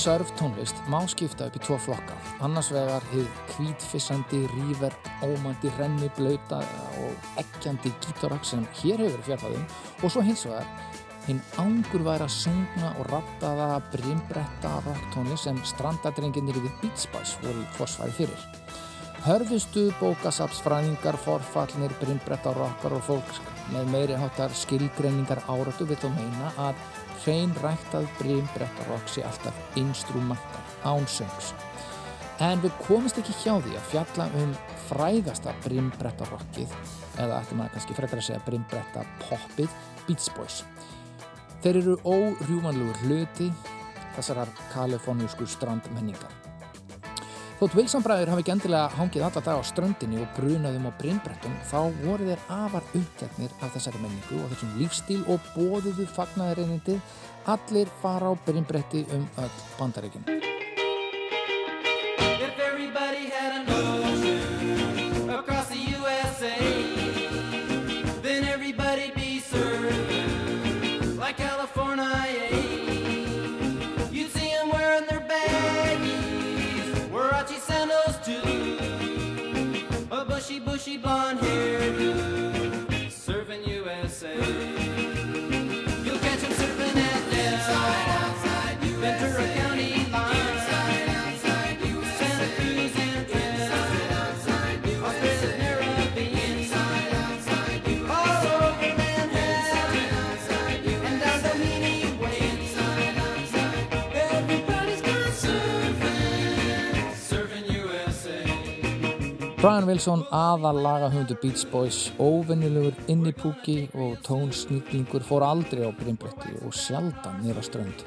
Surf tónlist, má skipta upp í tvo flokka. Annars vegar hefur kvítfissandi, ríver, ómandi, renni, blauta og ekkjandi gítarokk sem hér hefur fjárfæðum og svo hins vegar hinn ángurværa sungna og rattaða Brimbrettarokk tónlist sem strandadrenginir við Beach Boys voru forsvæði fyrir. Hörðustu bókasapsfræðingar, forfallnir, Brimbrettarrokkar og fólk með meiri hátar skilgreiningar áratu vil þó meina að hrein ræktað brimbrettarokk sé alltaf instrumental, ánsöngs. En við komist ekki hjá því að fjalla um frægasta brimbrettarrokkið, eða ættum að kannski frekar að segja brimbrettapoppið, Beach Boys. Þeir eru órjúmanlugur hluti þessarar kalifornísku strandmenningar. Þótt Wilson-bræður hafi ekki endilega hangið alla dag á ströndinni og brunaðum á brimbrettum þá voru þeir afar uppteknir af þessari menningu og þessum lífstíl og bóðuðu fagnaðarinnindi allir fara á brimbretti um öll bandaríkjum. Brian Wilson, aðallaga hundu Beach Boys, óvennilegur innipúki og tónsnýtlingur fór aldrei á brimbretti og sjaldan nýra strönd.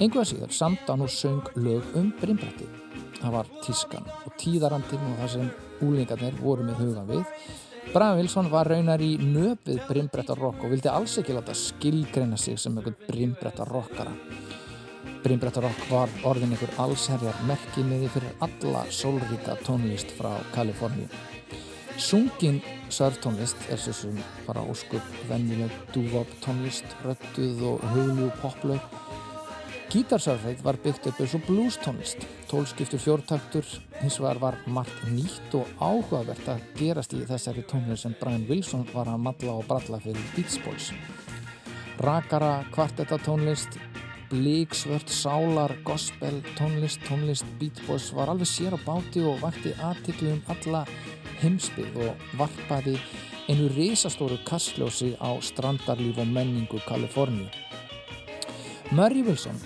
Enguða síðar samt án og söng lög um brimbretti. Það var tískan og tíðarandin og það sem úlingarnir voru með huga við. Brian Wilson var raunar í nöfið brimbrettarokk og vildi alls ekki láta skilgreina sig sem einhvern brimbrettarrokkara. Brimbrettarokk var orðin ykkur allsherjar merkimiði fyrir alla sólríka tónlist frá Kaliforníu. Sungin sörtónlist er svo sem bara óskup vennileg dúvop tónlist, röttuð og huglu poplaug. Gítarsörfið var byggt upp eins og blues tónlist. Tólskiptur fjórtaktur hins vegar var margt nýtt og áhugavert að gerast í þessari tónlist sem Brian Wilson var að matla og bralla fyrir Beach Boys. Rakara kvartetatónlist blíksvört, sálar, gospel, tónlist, tónlist, beatboys var alveg sér á báti og vakti aðtikli um alla heimsbyggð og varpaði einu risastóru kastljósi á strandarlíf og menningu Kaliforníu. Murray Wilson,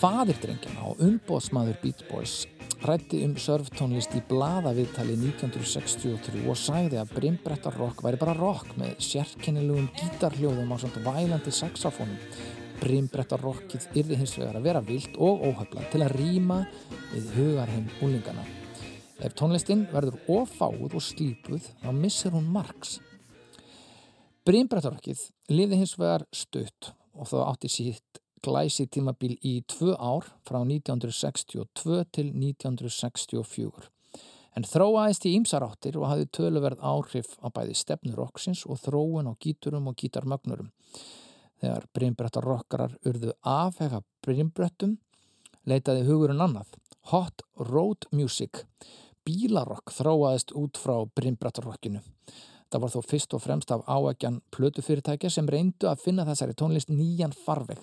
fadirdrengjana og umbóðsmaður Beatboys, rætti um surftónlist í bladaviðtali 1963 og sagði að brimbrettarrock væri bara rock með sérkennilugum gítarhljóðum á svona vælandi saxofónum Brimbrettarrokkið yrði hins vegar að vera vilt og óhafla til að rýma við hugarheim úlingana. Ef tónlistinn verður ofáð og slípuð þá missir hún margs. Brimbrettarrokkið liði hins vegar stutt og þá átti sítt glæsi tímabil í tvö ár frá 1962 til 1964 en þróaðist í ímsaráttir og hafði töluverð áhrif á bæði stefnur okksins og þróun á gíturum og gítarmögnurum. Þegar brimbrettarrokkarar urðu afhega brimbrettum leitaði hugurinn annað. Hot Road Music. Bílarokk þróaðist út frá brimbrettarrokkinu. Það var þó fyrst og fremst af áækjan plötufyrirtækja sem reyndu að finna þessari tónlist nýjan farveg.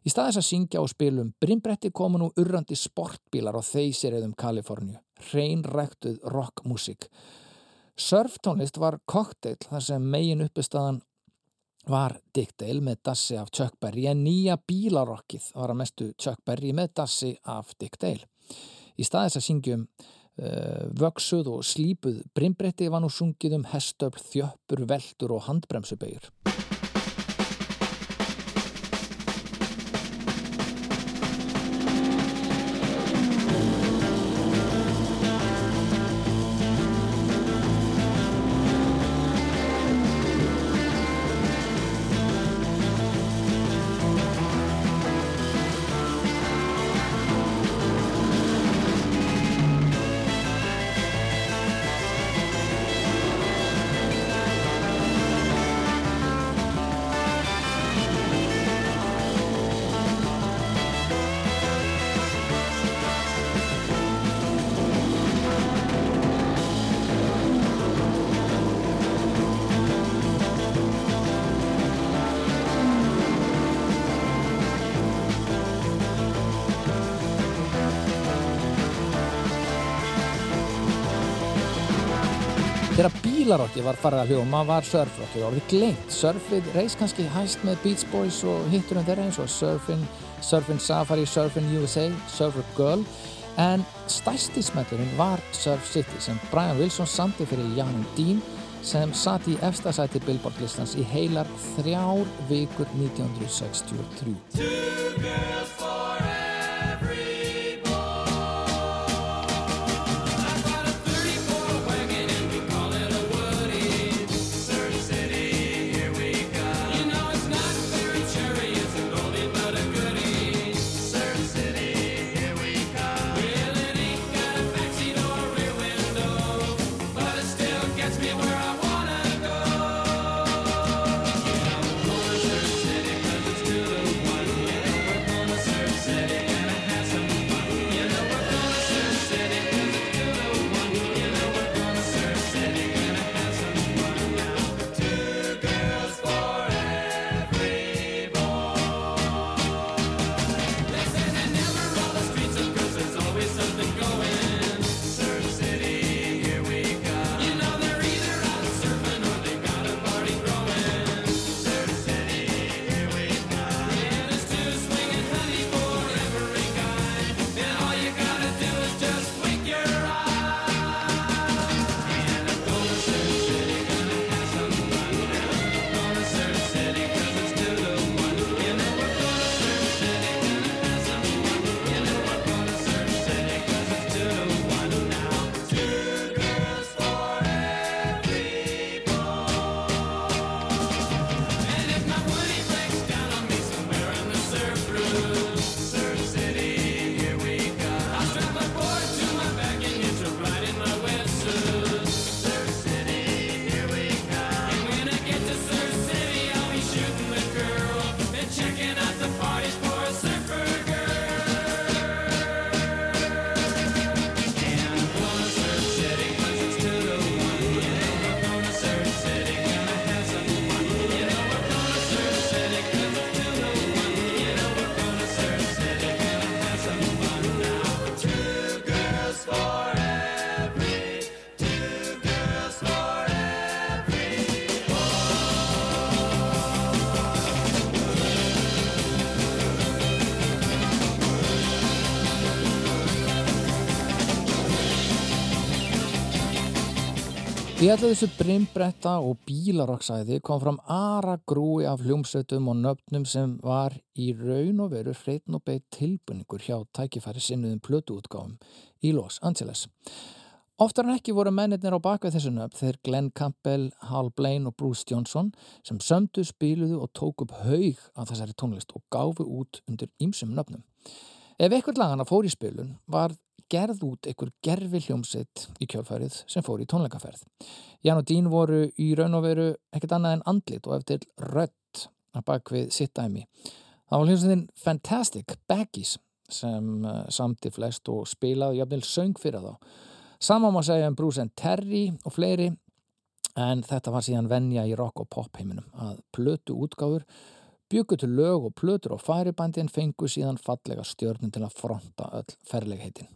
Í staðis að syngja og spilum brimbretti komu nú urrandi sportbílar á þeysiriðum Kaliforníu. Hreinræktuð rockmusik. Surftónlist var kokteil þar sem megin uppestadan var Dick Dale með dassi af Chuck Berry en nýja bílarokkið var að mestu Chuck Berry með dassi af Dick Dale. Í staðis að syngjum uh, vöksuð og slípuð brimbretti var nú sungið um hestöfl, þjöppur, veldur og handbremsubögur. Bílarokki var farið að hljóma var surfrokki og orðið glengt. Surfið reys kannski hæst með Beach Boys og hittur um þeirra eins og Surfin, Surfin Safari, Surfin USA, Surfer Girl en stærsti smellurinn var Surf City sem Brian Wilson samti fyrir Janum Dean sem satt í efstasæti Billboard listans í heilar þrjár vikur 1963. Í allir þessu brimbretta og bílaroksæði kom fram ara grúi af hljómsveitum og nöfnum sem var í raun og veru hreitn og beitt tilbunningur hjá tækifæri sinnuðum plötuútgáfum í Los Angeles. Oftar en ekki voru mennirnir á bakvið þessu nöfn þeir Glenn Campbell, Hal Blaine og Bruce Johnson sem sömdu, spiluðu og tók upp haug af þessari tónlist og gáfu út undir ýmsum nöfnum. Ef ekkert lagana fór í spilun var gerð út einhver gerfi hljómsitt í kjálfærið sem fór í tónleikaferð. Jan og Dín voru í raun og veru ekkert annað en andlit og eftir rött að bakvið sitt dæmi. Það var hljómsittin Fantastic Baggies sem uh, samti flest og spilaði jafnvel söng fyrir þá. Saman má segja um Bruce and Terry og fleiri en þetta var síðan venja í rock og pop heiminum að plötu útgáfur byggu til lög og plötur og færibandin fengu síðan fallega stjörnum til að fronta öll ferlegheitin.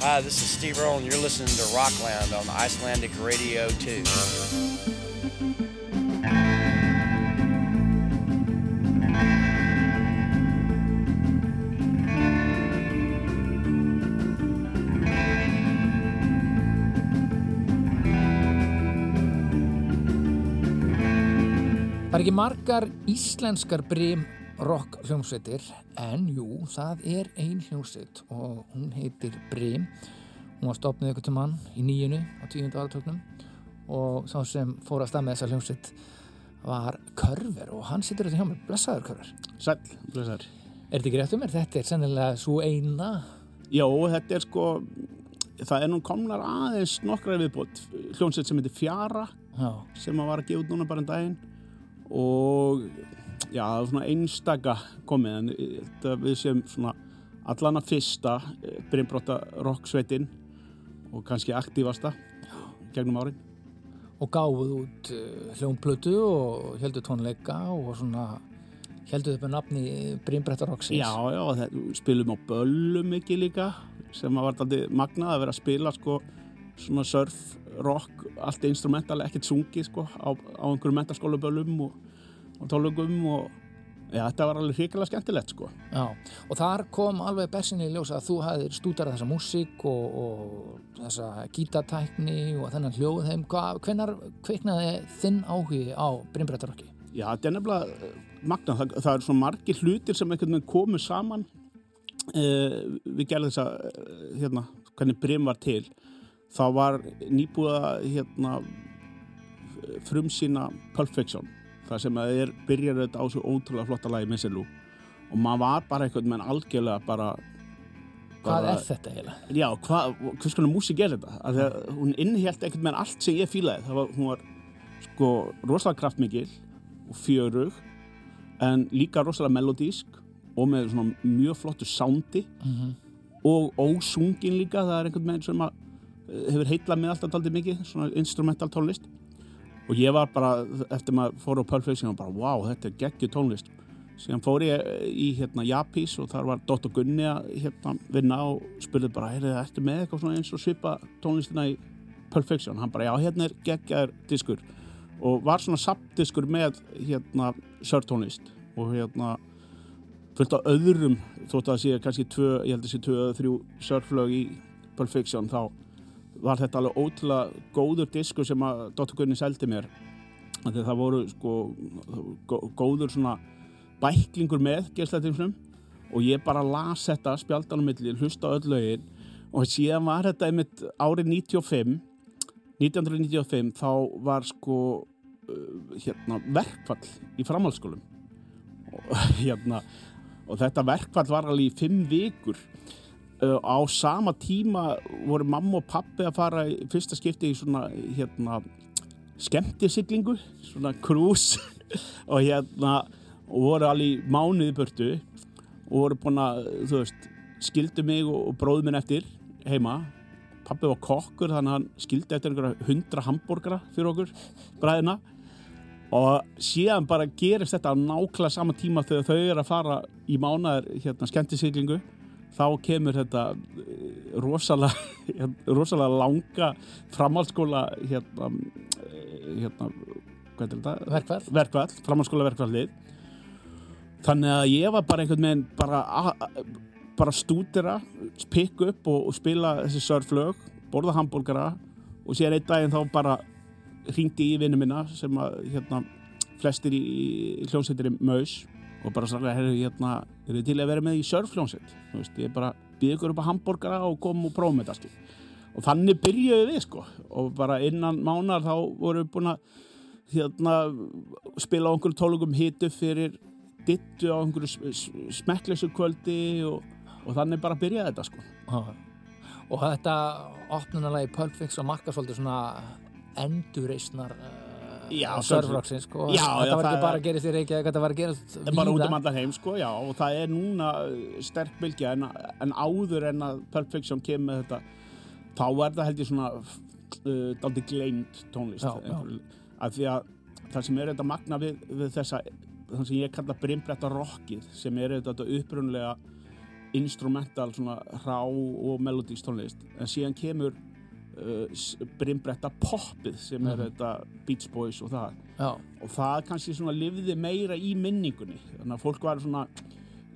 Hi, this is Steve Earle, and you're listening to Rockland on Icelandic Radio 2. Það er ekki margar íslenskar brim rock hljómsveitir en jú, það er ein hljómsveit og hún heitir Brim hún var stopnið ykkur til mann í nýjunu á tíundu áratöknum og sá sem fór að stað með þessa hljómsveit var Körver og hann situr þetta hjá mér, blessaður Körver Sæll, blessaður. Er þetta ekki rétt um mér? Þetta er sennilega svo eina Jó, þetta er sko, það er nú komnar aðeins nokkra viðbót. Hljónsett sem heitir Fjara, Já, sem að var að gefa út núna bara en daginn. Og já, svona einstaka komið, en þetta við sem svona allan að fyrsta brimbróta rocksveitin og kannski aktífasta gegnum árin. og gáfuð út uh, hljómplötu og heldur tónleika og svona heldur upp með nafni Brimbrettar Roxins Já, já, það, spilum á böllum ekki líka, sem að var aldrei magnað að vera að spila sko svona surf, rock, allt instrumental, ekkert sungi sko á, á einhverjum mentaskólaböllum og, og tólugum og já, þetta var alveg hrikalega skemmtilegt sko. Já, og þar kom alveg bersinni í ljósa að þú hafðir stúdarað þessa músík og, og þessa gítatækni og þennan hljóð þeim. Hvenar kveiknaði þinn áhugi á Brimbrettarokki? Já, þetta er nefnilega eh, magnað, það, það er svona margir hlutir sem einhvern veginn komu saman uh, við gerðum þess að hérna, hvernig Brim var til þá var nýbúið að hérna, frumsýna Pulp Fiction það sem að er byrjar þetta á svo ótrúlega flotta lagi Missilú og maður var bara einhvern veginn algjörlega bara, Hvað bara er þetta eiginlega? Já, hvað, hvers konar músík er þetta? Því að hún innhjælt einhvern veginn allt sem ég fílaði. Það var, hún var sko rosalega kraftmikil og fjörug en líka rosalega melodísk og með svona mjög flottu soundi Mm og ósungin líka. Það er einhvern veginn sem að eh, hefur heitlað með alltaf daldið mikið, svona instrumental tónlist. Og ég var bara, eftir maður fór á Fiction, var bara, wow, þetta er geggjur tónlist. Síðan fór ég í hérna Japís og þar var Dr. Gunni að hérna vinna og spurði bara, heyrðu það eftir með eitthvað svona eins og svipa tónlistina í Fiction. Hann bara, já, hérna er geggjaður diskur og var svona sapdiskur með hérna sörtónlist og hérna fullt á öðrum, þótt að það sé kannski tvö, ég held að sé tvö þrjú sörflög í Pulp Fiction, þá var þetta alveg ótrúlega góður diskur sem að Dr. Gunni seldi mér. Að það voru sko gó- góður svona bæklingur með geislatilfnum og ég bara las þetta spjaldanum milli, hlusta öll lögin og síðan var þetta einmitt árið 95 1995 þá var sko uh, hérna verkfall í framhaldsskólum og hérna og þetta verkfall var alveg í fimm vikur uh, á sama tíma voru mamma og pappi að fara í fyrsta skipti í svona hérna skemmtisiglingu, svona cruise og hérna og voru í mánuði í burtu og voru búin að, veist skildu mig og, og bróðu minn eftir heima. Pappi var kokkur þannig að hann skildi eftir einhverja hundra hambúrgara fyrir okkur bræðina. Og síðan bara gerist þetta á nákvæmlega sama tíma þegar þau eru að fara í mánaðar hérna, skemmtisiglingu þá kemur þetta eh, rosalega, rosalega langa framhaldsskóla hérna, eh, hérna er? Verkfall? Verkvall, framhaldsskóla verkvallið þannig að ég var bara einhvern veginn bara, bara stúdira pikk upp og, og spila þessi sörflög, borða hambúrgara og síðan einn daginn þá bara hringdi í vinnu minna sem að hérna, flestir í, í hljómsveitir Maus og bara sagði, herru, hérna, er þið til að vera með í surfljónsveit? Þú veist, ég bara býð ykkur upp á hambúrgara og kom og prófum þetta, skil. Og þannig byrjuðu við, sko. Og bara innan mánar þá vorum við búin að hérna, spila á einhverju tólugum hitu fyrir dittu á einhverju smekkleysu kvöldi og, og þannig bara byrjaði þetta, sko. Já. Og þetta opnunarlega í Pulp Fiction markar svolítið svona endurreisnar uh, Já, Sörfroxin sko. Já, þetta já, var ekki bara að gerist í Reykjavík þetta var að gerast er bara út víða. um allar heim, sko, já, og það er núna uh, sterk bylgja en, en áður en að Pulp Fiction kemur með þetta, þá er það held ég svona uh, daldi gleimt tónlist. Af því að það sem er þetta magna við, við þessa, það sem ég kalla brimbretta rockið, sem er þetta upprunlega instrumental svona rá og melodísk tónlist en síðan kemur uh, s- brimbretta poppið sem er Mhm. þetta Beach Boys og það. Já, og það kannski svona lifði meira í minningunni. Þannig að fólk var svona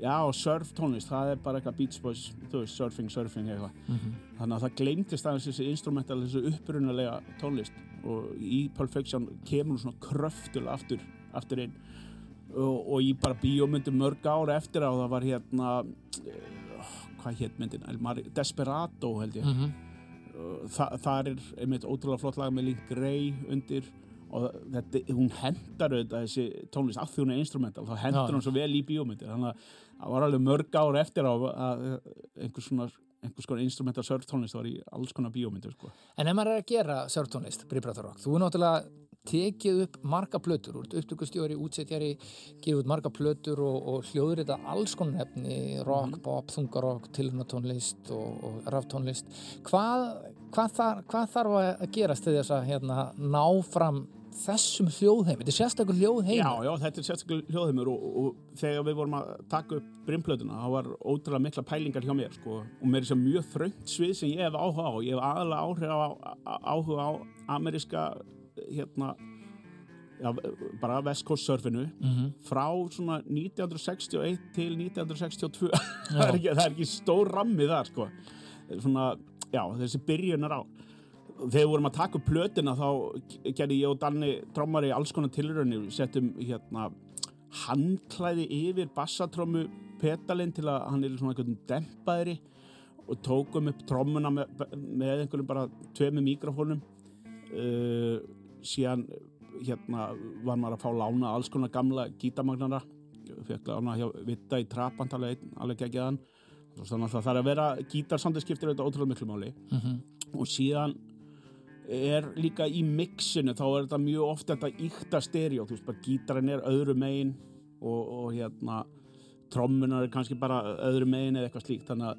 já, surf tónlist, það er bara eitthvað Beach Boys þú veist, surfing, surfing eitthvað. Mhm, þannig að það gleymtist aðeins þessi instrumental þessi upprunalega tónlist. Og í Pulp Fiction kemur svona kröftul aftur, aftur inn. Og, og í bara bíómyndum mörg ára eftir á það var hérna uh, hvað hétt myndin? Desperado held ég. Mhm, uh, Þa, það er einmitt ótrúlega flott lag með Link Grey undir og þetta, hún hendar auðvitað þessi tónlist af því hún er instrumental, þá hendur Já. hún svo vel í bíómyndir þannig að það var alveg mörg ár eftir á að einhvers svona einhvers konar instrumental surf tónlist var í alls konar bíómyndir sko. En ef maður er að gera sörtónlist, Bríbratarokk, þú er náttúrulega tekið upp marga plötur upptökustjóri, útsetjari, gefið út marga plötur og, og hljóður þetta alls konar efni, rock, pop, þungarokk, tilhörnatónlist og, og raftónlist. Hvað, hvað, þar, hvað þarf að gerast til þess að hérna, ná fram þessum hljóðheimi? Þetta er sérstakur hljóðheimi. Já, já, þetta er sérstaklega hljóðheimur og, og þegar við vorum að taka upp brimplötuna, þá var ótrúlega mikla pælingar hjá mér, sko, og mér er sem mjög þröngt svið sem ég hef áhuga á, ég hef aðalega áhuga á- áhuga á ameríska, hérna, já, bara West Coast surfinu, Mhm. frá svona 1961 til 1962, það, er ekki, það er ekki stór rammi þar, sko, svona, já, þessi byrjunar á þegar við vorum að taka upp plötina þá gerði ég og Danni trommari alls konar tilraunir, við settum hérna handklæði yfir bassatrommu pedalinn til að hann er svona einhvern dempaðri og tókum upp trommuna með, með einhverjum bara tveimu mikrofónum uh, síðan hérna var maður að fá lána alls konar gamla gítamagnara fekk lána hjá Vitta í Trapantala einn, alveg hann. Þannig að það þarf að vera gítarsandi skiptir þetta ótrúlega miklu máli. Mhm. og síðan er líka í mixinu þá er þetta mjög ofta þetta ykta stereo. Þú veist bara gítarinn er öðru megin og, og hérna trommunar er kannski bara öðru megin eða eitthvað slíkt. Þannig að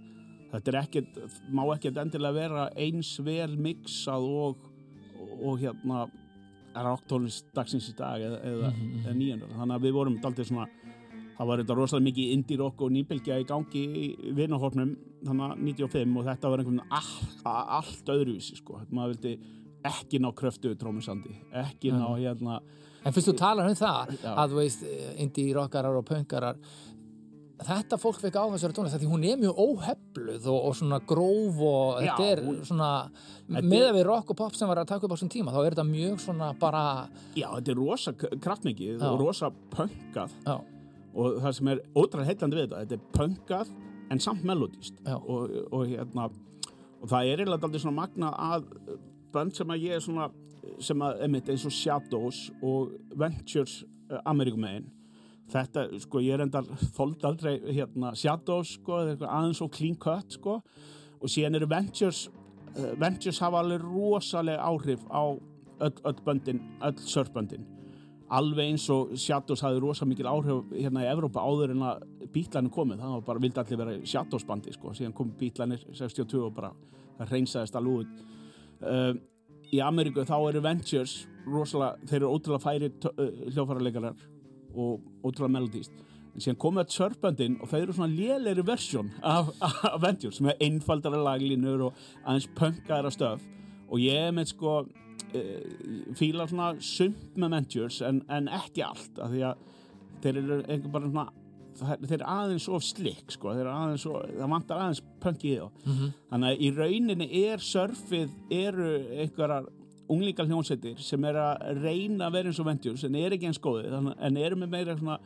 þetta er ekkert má ekkert endilega vera eins vel mixað og, og hérna ráktónlist dagsins í dag eða, eða, Mhm, mhm. eða nýjandur þannig að við vorum daldið svona það var þetta rosalega mikið indie rock og nýbylgja í gangi í vinahornum þannig að 95 og þetta var einhvern veginn allt, allt öðruvísi sko maður vildi ekki ná kröftu trómusandi ekki ná Mhm. hérna En fyrst þú talar um það, Já. að þú veist, indie rockarar og punkarar, þetta fólk fekk á þessari tónlist, því hún er mjög óhefluð og, og svona gróf og Já, þetta er hún- svona, Þetta með að við rock og pop sem var að taka upp á þessum tíma, þá er þetta mjög svona bara, já þetta er rosa kraftmikið og rosa pönkað. Já, og það sem er ótrúlega heillandi við þetta þetta er pönkað en samt melodíst og, og hérna og það er eiginlega aldrei svona magna að band sem að ég er svona sem að emitt eins og Shadows og Ventures uh, Amerikumegin þetta, sko, ég er enda þóld aldrei hérna Shadows, sko, aðeins og clean cut, sko. Og síðan eru Ventures uh, Ventures hafa alveg rosalega áhrif á öll, öll böndin, öll surfböndin alveg eins og Shadows hafði rosa mikil áhrif hérna í Evrópa áður en að bítlanir komið, það var bara vildi allir vera Shadows bandi sko, síðan kom bítlanir 62 og bara það reynsaðist alveg út. Uh, í Ameríku þá eru Ventures rosalega, þeir eru ótrúlega færi uh, hljófaralegarar og ótrúlega melodíst en síðan komið að surfböndin og þeir eru svona lélegri versjón af, Ventures sem er einfaldara laglínur og aðeins punkaðara stöf og ég með sko uh, fíla svona sumt með Ventures en, en ekki allt af því að þeir eru einhver bara svona það- þeir eru aðeins of slick sko, þeir eru aðeins of, það vantar aðeins í þá. Mhm, þannig að í rauninni er surfið eru einhverjar unglingar hljónsettir sem er að reyna að vera eins og Ventures en er ekki eins góði en eru með meira svona,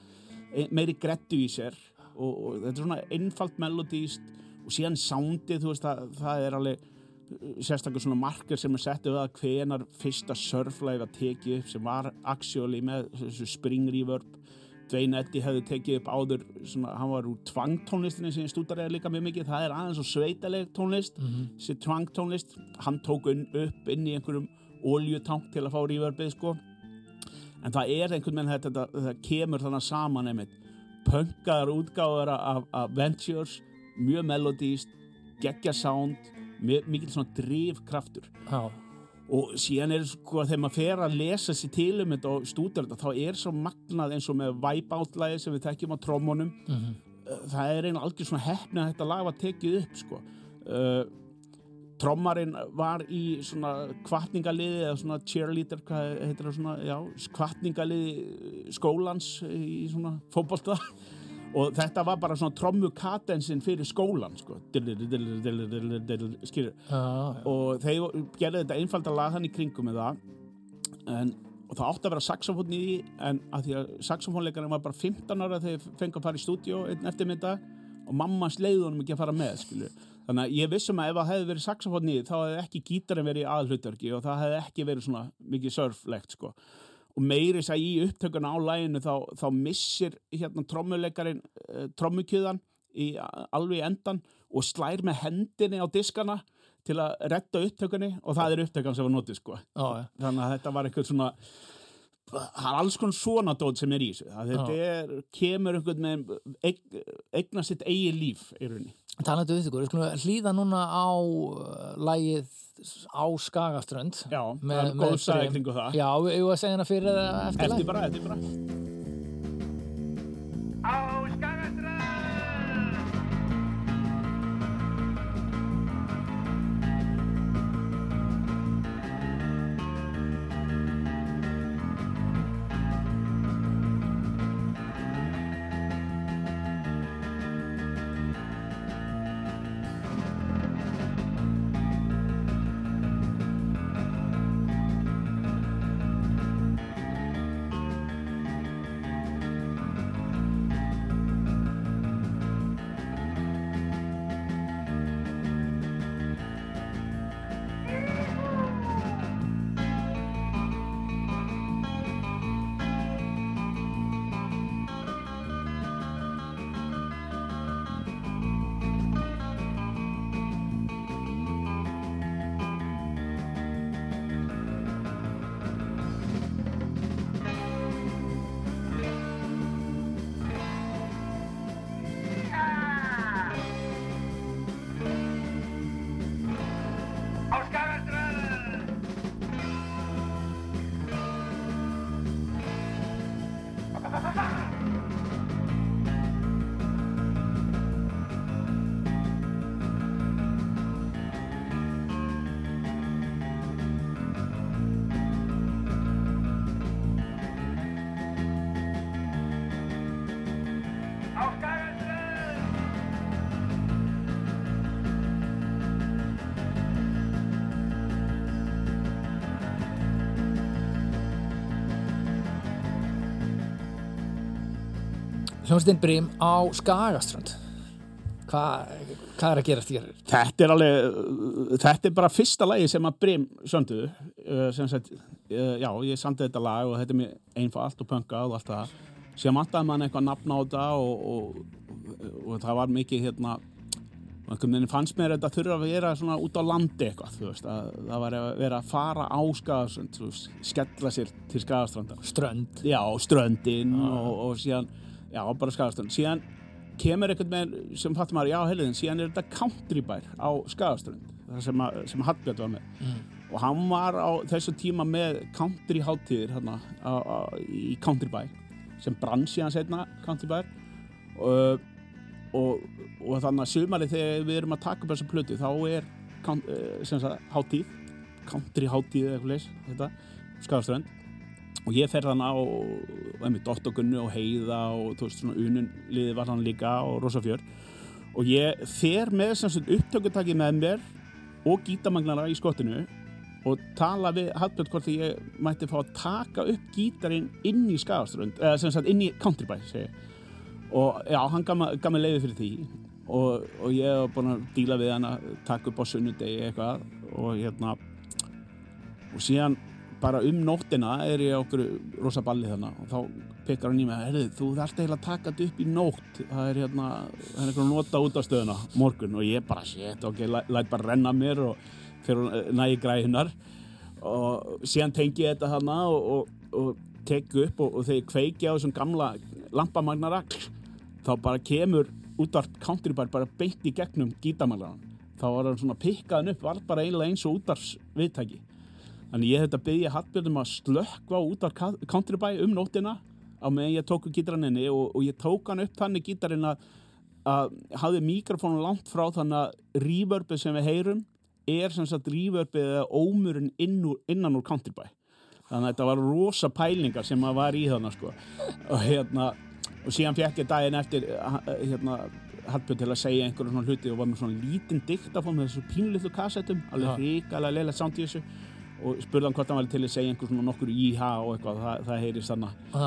e- meiri grettu í sér og, og þetta er svona einfalt melodíst og síðan soundið, þú veist, það, það er alveg uh, sérstaklega svona marker sem er settið við að hvenar fyrsta surflæg að tekið upp sem var actually með þessu spring reverb. Dwayne Eddy hefði tekið upp áður svona, hann var úr tvangtónlistinni sem ég stúdariði líka mjög mikið, það er aðeins og sveitaleg tónlist mhm, þessi tvangtónlist, hann tók upp inn í einhverjum oljutank til að fá reverbið sko. En það er einhvern veginn þetta, þetta, það kemur þannig saman einmitt. Pönkaðar útgáður af, af Ventures mjög melodíst, geggja sound mikil svona drifkraftur. Já, og síðan er sko þegar maður fer að lesa sér til um þetta og stúdur þetta þá er svo magnað eins og með Wipeout-læði sem við tekjum á trómunum mhm, það er einu algjör svona hefni að þetta lag var tekið upp sko. Uh, trommarinn var í svona kvartningaliði eða svona cheerleader, hvað heitir það svona já, kvartningaliði skólans í svona fótbolta. Og þetta var bara svona trommukatensin fyrir skólan sko. Skilur. Og þeir gerði þetta einfalda lag þannig í kringum með það. En, og það átti að vera saxofón í því en að því að saxofónleikarinn var bara 15 ára þegar þeir fengi að fara í stúdíó einn eftirmynda og mamma sleiði honum ekki að fara með skilur. Þannig að ég vissum að ef það hefði verið saxofón því þá hefði ekki gítarinn verið í aðhlutverki og það hefði ekki verið svona mikið surflegt sko. Og meiri þess að í upptökuna á læginu þá, þá missir hérna trommuleikarin uh, trommukjöðan í, alveg endan og slær með hendinni á diskana til að retta upptökunni og það er upptökan sem var notið sko. Já, já. þannig að þetta var eitthvað svona það er alls konar svona dót sem er í þessu. Þetta er, kemur einhvern með eig, eigna sitt eigi líf í rauninni Talandi við ykkur, við skulum hlýða núna á uh, lagið á Skagaströnd Já, það er góð í kringu það. Já, við eigum að segja hana fyrir eða eftir eftir bara, eftir bara Hljómsdinn Brím á Skagaströnd. Hvað hva er að gerast hér? Þetta er alveg, þetta er bara fyrsta lagi sem að Brim sönduðu. Sem sagt, uh, já, ég sandi þetta lag og þetta er mér einfalt og pöngað og allt það. Síðan vantaði mann eitthvað nafn á þetta og, og, og það var mikið hérna og veginn fannst mér þetta þurfa að vera svona út á landi eitthvað, þú veist, að það var að vera að fara á veist, skella sér til Skagaströndar Strönd. Já, ströndin og, og síðan, já, bara skagaströnd. Síðan kemur einhvern veginn sem fattum maður, já, heiliðin, síðan er þetta countrybær á skagaströnd það sem, að- sem Hallbjörn var með. Og hann var á þessu tíma með country hátíðir hérna á, á, í countrybær sem brann síðan setna countrybær. Og, og, og þannig að sumari þegar við erum að taka upp þessa plötu þá er count- eh, sem sagt, hátíð country hátíð eða eitthvað leys þetta, skagaströnd og ég fer þannig á einmitt Ottogunnu og Heiða og þú veist svona unun liði var hann líka og Rosafjör og ég fer með upptökutaki með mér og gítarmagnara í skottinu og tala við Hallbjörn hvort því ég mætti fá að taka upp gítarinn inn í Skagaströnd eða sem sagt inn í Countrybæ og já, hann gaf mér leiði fyrir því. Og, og ég var búin að díla við hann að taka upp á sunnudegi eitthvað og hérna og síðan bara um nóttina er ég á okkur rosa balli þannig og þá pekar hann í mig herrið, þú þarft eiginlega að taka þetta upp í nótt. Það er hérna, það er eitthvað að nota út á stöðuna morgun. Og ég bara, shit, ok, læ- læt bara renna mér og fyrir nægi græðunar og síðan tengi ég þetta þarna og, og, og tek upp og, og þegar ég kveiki á þessum gamla lampamagnara þá bara kemur útvarp countrybar bara beint í gegnum gítamagnaran þá var hann svona pikkaðan upp var bara eiginlega eins og útvarps viðtæki Þannig ég þetta byggja Hallbjörnum að slökkva út af Countrybæ um nóttina á meðan ég tók gítaranninni og, og ég tók hann upp þannig gítarinn að, að hafði mikrofónu langt frá þannig að reverbið sem við heyrum er sem sagt reverbið eða ómurinn inn innan úr Countrybæ. Þannig að þetta var rosa pælingar sem að var í þannig sko. Og hérna og síðan fekk ég daginn eftir ha- hérna Hallbjörn til að segja einhverjum svona hluti og var með svona lítinn diktafón með þessu pínlitlu kassettum alveg leilegt sánd í þessu og spurði hann hvort hann var til að segja einhver svona nokkur íha og eitthvað, það, það heyrist þannig Já,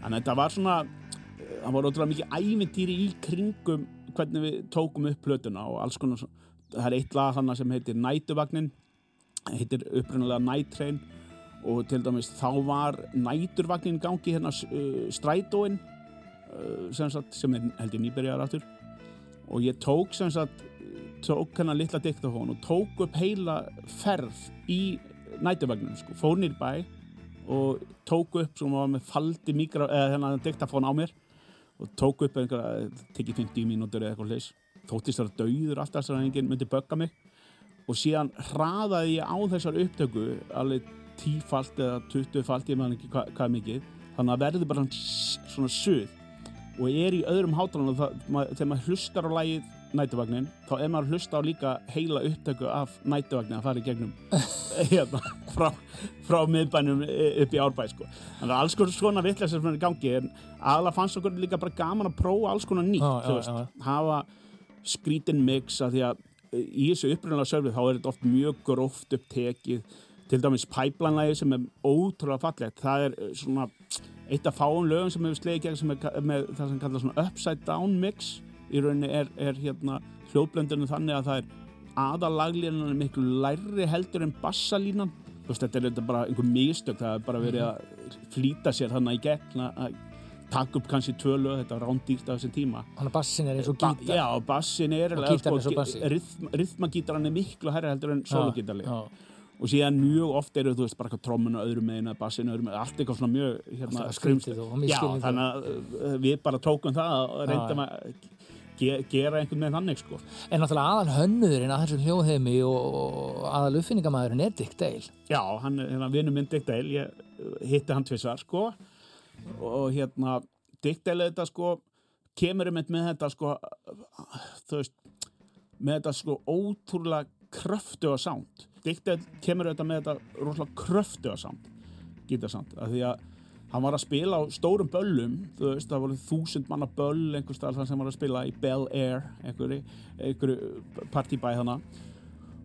en að þetta var svona það var ótrúlega mikið ævintýri í kringum hvernig við tókum upp plötuna og alls konar það er eitt lag þannig sem heitir Nætuvagnin heitir upprunalega Night Train og til dæmis þá var Næturvagnin gangi hérna uh, Strætóin uh, sem, sagt, sem er held ég nýbyrjar aftur. Og ég tók sem sagt tók hennar litla diktafón og tók upp heila ferð í nætuvagnum sko, fór nýr bæ og tók upp sem var með faldi mikra, eða hennar diktafón á mér og tók upp einhverja, tekið 50 mínútur eða eitthvað leys þóttist það döður alltaf þess að enginn myndi bögga mig. Og síðan hraðaði ég á þessar upptöku alveg tífalt eða 20 falt ég meðan ekki hvað, hvað mikið. Þannig að verður bara svona, suð. Og er í öðrum hátalanum þegar maður hlustar á lagið nætuvagnin þá er maður að hlusta á líka heila upptöku af nætuvagnin að fara í gegnum hérna, frá, frá miðbænum upp í árbæ sko. þannig að alls konar svona vitlega sem er gangi en aðla fannst okkur líka bara gaman að prófa alls konar nýtt já, veist, já. hafa skrítin mix að því að e, í þessu upprunalega sörfið þá er þetta oft mjög gróft upptekið til dæmis pipeline-lægi sem er ótrúlega fallegt það er eh, svona eitt af fáum lögum sem hefur slegið gegn sem er með það sem kallar svona upside down mix í rauninni er, er hérna hljóðblöndunum þannig að það er aðalaglínan er miklu læri heldur en bassalínan. Þú veist þetta er þetta bara einhver mistök það er bara verið að flýta sér þannig í gegn að- taka upp kannski tvö lög þetta var rándýrt á þessum tíma. Þannig að bassin er eins og Ba- gítar. Já, bassin er Og gítarinn eins og bassi. rytm, Rytmagítaran er miklu herri heldur en sólogítarlega Já, og síðan mjög oft eru þú veist bara trommuna öðrum megin eða bassinu öðrum megin allt eitthvað svona mjög hérna, misskilningur. þannig að við bara tókum það og reyndum að ge gera einhvern veginn þannig sko. En náttúrulega aðal hönnuðurinn að þessum hljóðheimi og aðal uppfinningamæðurinn er Dick Dale. Já, hann er hérna, vinur minn Dick Dale ég uh, hitti hann tvisar sko. Og hérna Dick Dale þetta sko kemur einmitt með þetta sko þú veist með þetta sko ótrúlega kröftuga sound. Dick Dale kemur þetta með þetta rosalega kröftuga sound gítarsound af því að hann var að spila á stórum böllum þú veist, það voru þúsund manna böll einhver stað þar sem var að spila í Bel Air einhverju, einhverju partybæ þannig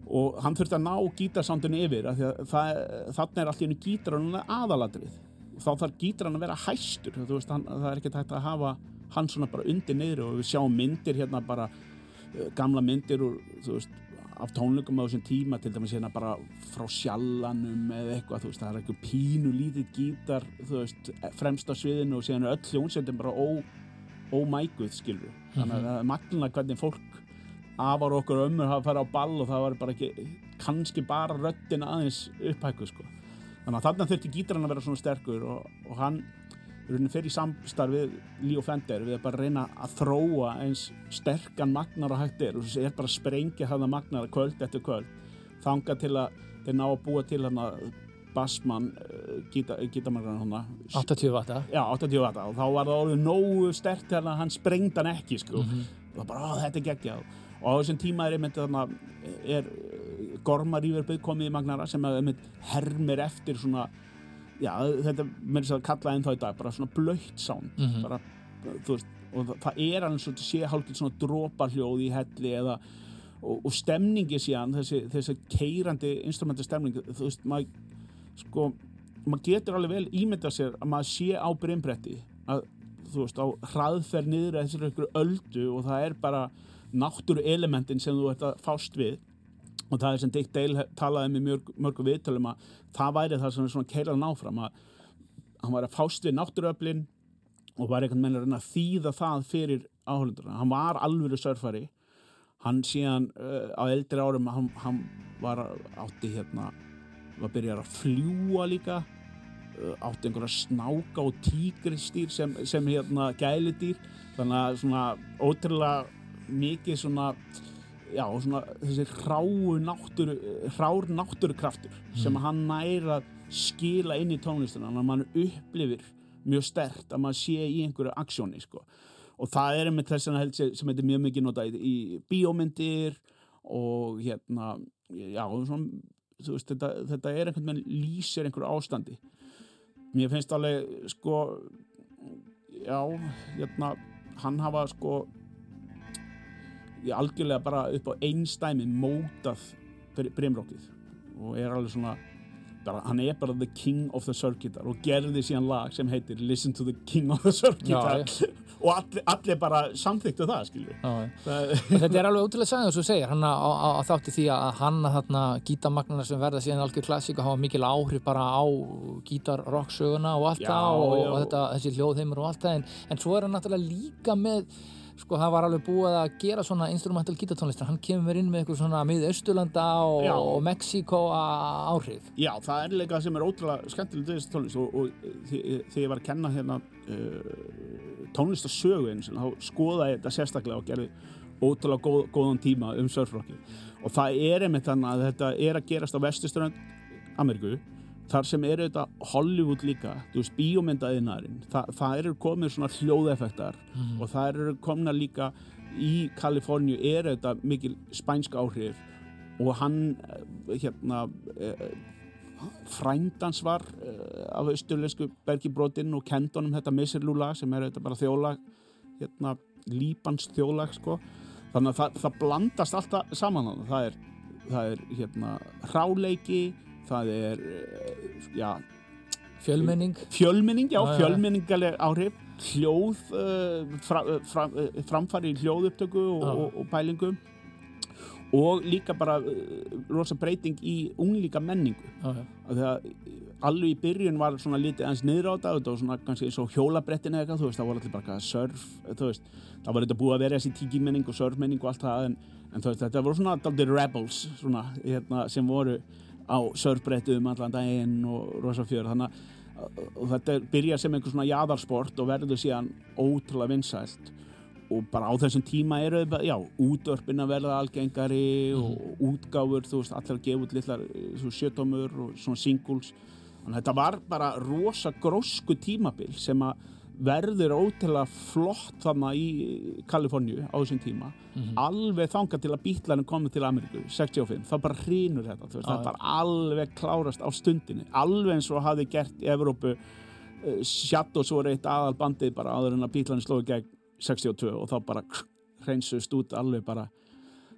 og hann þurfti að ná gítarsándinu yfir því að það, þannig er hennu gítarinn aðaladrið þá þarf gítarinn að vera hæstur veist, hann, það er ekki hægt að hafa hann svona bara undir niður og við sjáum myndir hérna bara uh, gamla myndir úr, þú veist, af tónleikum á þessum tíma til dæmis hérna bara frá sjallanum eða eitthvað, þú veist, það er eitthvað pínu lítið gítar, þú veist, fremst á sviðinu og síðan er öll hljónsveitin bara ómæguð, skilur þannig að það er magnina hvernig fólk afar okkur og ömmur hafa farið á ball og það var bara ekki, kannski bara röddin aðeins upphækkuð sko. þannig að þarna þurfti gítarinn að vera svona sterkur og, og hann í rauninni fer í samstarf við Leo Fender við að bara reyna að þróa eins sterkan magnar og hægt er. Og þessi er bara að sprengja hana magnar kvöld eftir kvöld. Þanga til að þeir ná að búa til hana bassmann uh, gíta, gítamagnar hana 80 vata. já, 80 vata og þá var það orðið nógu stert þegar hann sprengd hann ekki sko. og það bara, þetta er geggjað. Og á þessum tíma er einmitt þarna er uh, gormaríverbið komið í Magnara sem er einmitt hermir eftir svona já, þetta með þess að kalla ennþá í dag bara svona blöytt sound Mhm. bara, þú veist, og það, það er alveg svona sé hálfgeitt svona droparhljóð í helli eða og, og stemningi síðan þessi, þessi keirandi instrumenti stemning þú veist, maður sko, maður getur alveg vel ímyndað sér að maður sé á brimbretti að þú veist, á hraðferð niður að þessari öldu og það er bara náttúru elementin sem þú ert að fást við og það er sem Dick Dale talaði með mörg, mörgu viðtölum að það væri það sem er svona keirað náfram að hann var að fást við náttúruöflin og var einhvern veginn að reyna að þýða það fyrir áhaldurna. Hann var alvöru surfari hann síðan uh, á eldri árum hann, hann var átti hérna var byrjar að fljúa líka uh, átti einhverja snáka og tígristýr sem, sem hérna gælidýr þannig að svona ótrúlega mikið svona já, svona þessi hráu náttúru hrár náttúrukraftur sem hann næra að skila inn í tónlistina þannig að mann upplifir mjög stert að maður sé í einhverju aksjóni sko. og það er einmitt þess að held sem heitir mjög mikið notað í, bíómyndir og hérna já, svona, veist, þetta, þetta er einhvern veginn lýsir einhverju ástandi mér finnst alveg sko já, hérna hann hafa sko ég algjörlega bara upp á einstæmi mótað brimrockið og er alveg svona bara, hann er bara the king of the circuit og gerði síðan lag sem heitir Listen to the king of the circuit Já, og allir, allir bara samþyktu það skilju. Og Þetta er alveg ótrúlega sagði þess að segja hann á þátti því að hann þarna gítarmagnarna sem verða síðan algjör klassík og hafa mikil áhrif bara á gítar-rocksöguna og allt það og, já. og þetta, þessi hljóðheimur og allt það en, en svo er hann náttúrulega líka með sko það var alveg búið að gera svona instrumental gítartónlistar, hann kemur inn með eitthvað svona miðið Östurlanda og, og Mexíkó áhrif. Já, það er líka sem er ótrúlega skemmtilegt við þessi tónlist og, og þegar ég var að kenna hérna uh, tónlistasögu eins og þá skoðaði ég þetta sérstaklega og gerði ótrúlega góð, góðan tíma um surfrocki og það er einmitt þannig að þetta er að gerast á vestusturönd Ameríku þar sem eru þetta Hollywood líka þú veist, bíómyndaðinarinn Þa, það eru komið svona hljóðeffektar og það eru komna líka í Kaliforníu eru þetta mikil spænsk áhrif og hann eh, hérna eh, frændans var uh, af austurlensku bergibrotin og kendunum þetta Miserlúla sem er þetta bara þjólag hérna, líbans þjólag sko. þannig að það, það blandast alltaf saman það er, það er hérna, hráleiki það er uh, já, fjölmenning. Fjölmenning, já, Já, fjölmenningaleg áhrif. Hljóð uh, fra, uh, fra, framfari í hljóðupptöku og, og, og pælingum. Og líka bara rosa breyting í unglíka menningu. Að alveg í byrjun var svona lítið eins niður á þetta þetta var svona kannski eins og hjólabrettin eða eitthvað þú veist, það var allir bara surf þú veist, það var þetta búið að vera þessi tíkimenning og surfmenning og allt það en, en þú veist, þetta voru svona daldir rebels svona, hérna, sem voru á surfbrettum allan daginn og rosa fjör. Þannig að þetta byrjar sem einhver svona jaðarsport og verður síðan ótrúlega vinsælt. Og bara á þessum tíma eru já, útörpin að verða algengari og útgáfur, þú veist, allir að gefa út litlar svo sjötómur og svona singles. Þannig að þetta var bara rosa grósku tímabil sem að verður ótrúlega flott þarna í Kaliforníu á þessum tíma. Alveg þangað til að bítlarinn komið til Ameríku 65, þá bara hrýnur þetta veist, Já, það bara alveg klárast á stundinni alveg eins og hafði gert Evrópu. Uh, Shadows voru eitt aðal bandið bara áður en að bítlarinn slóði gegn 62 og þá bara hreinsust út alveg bara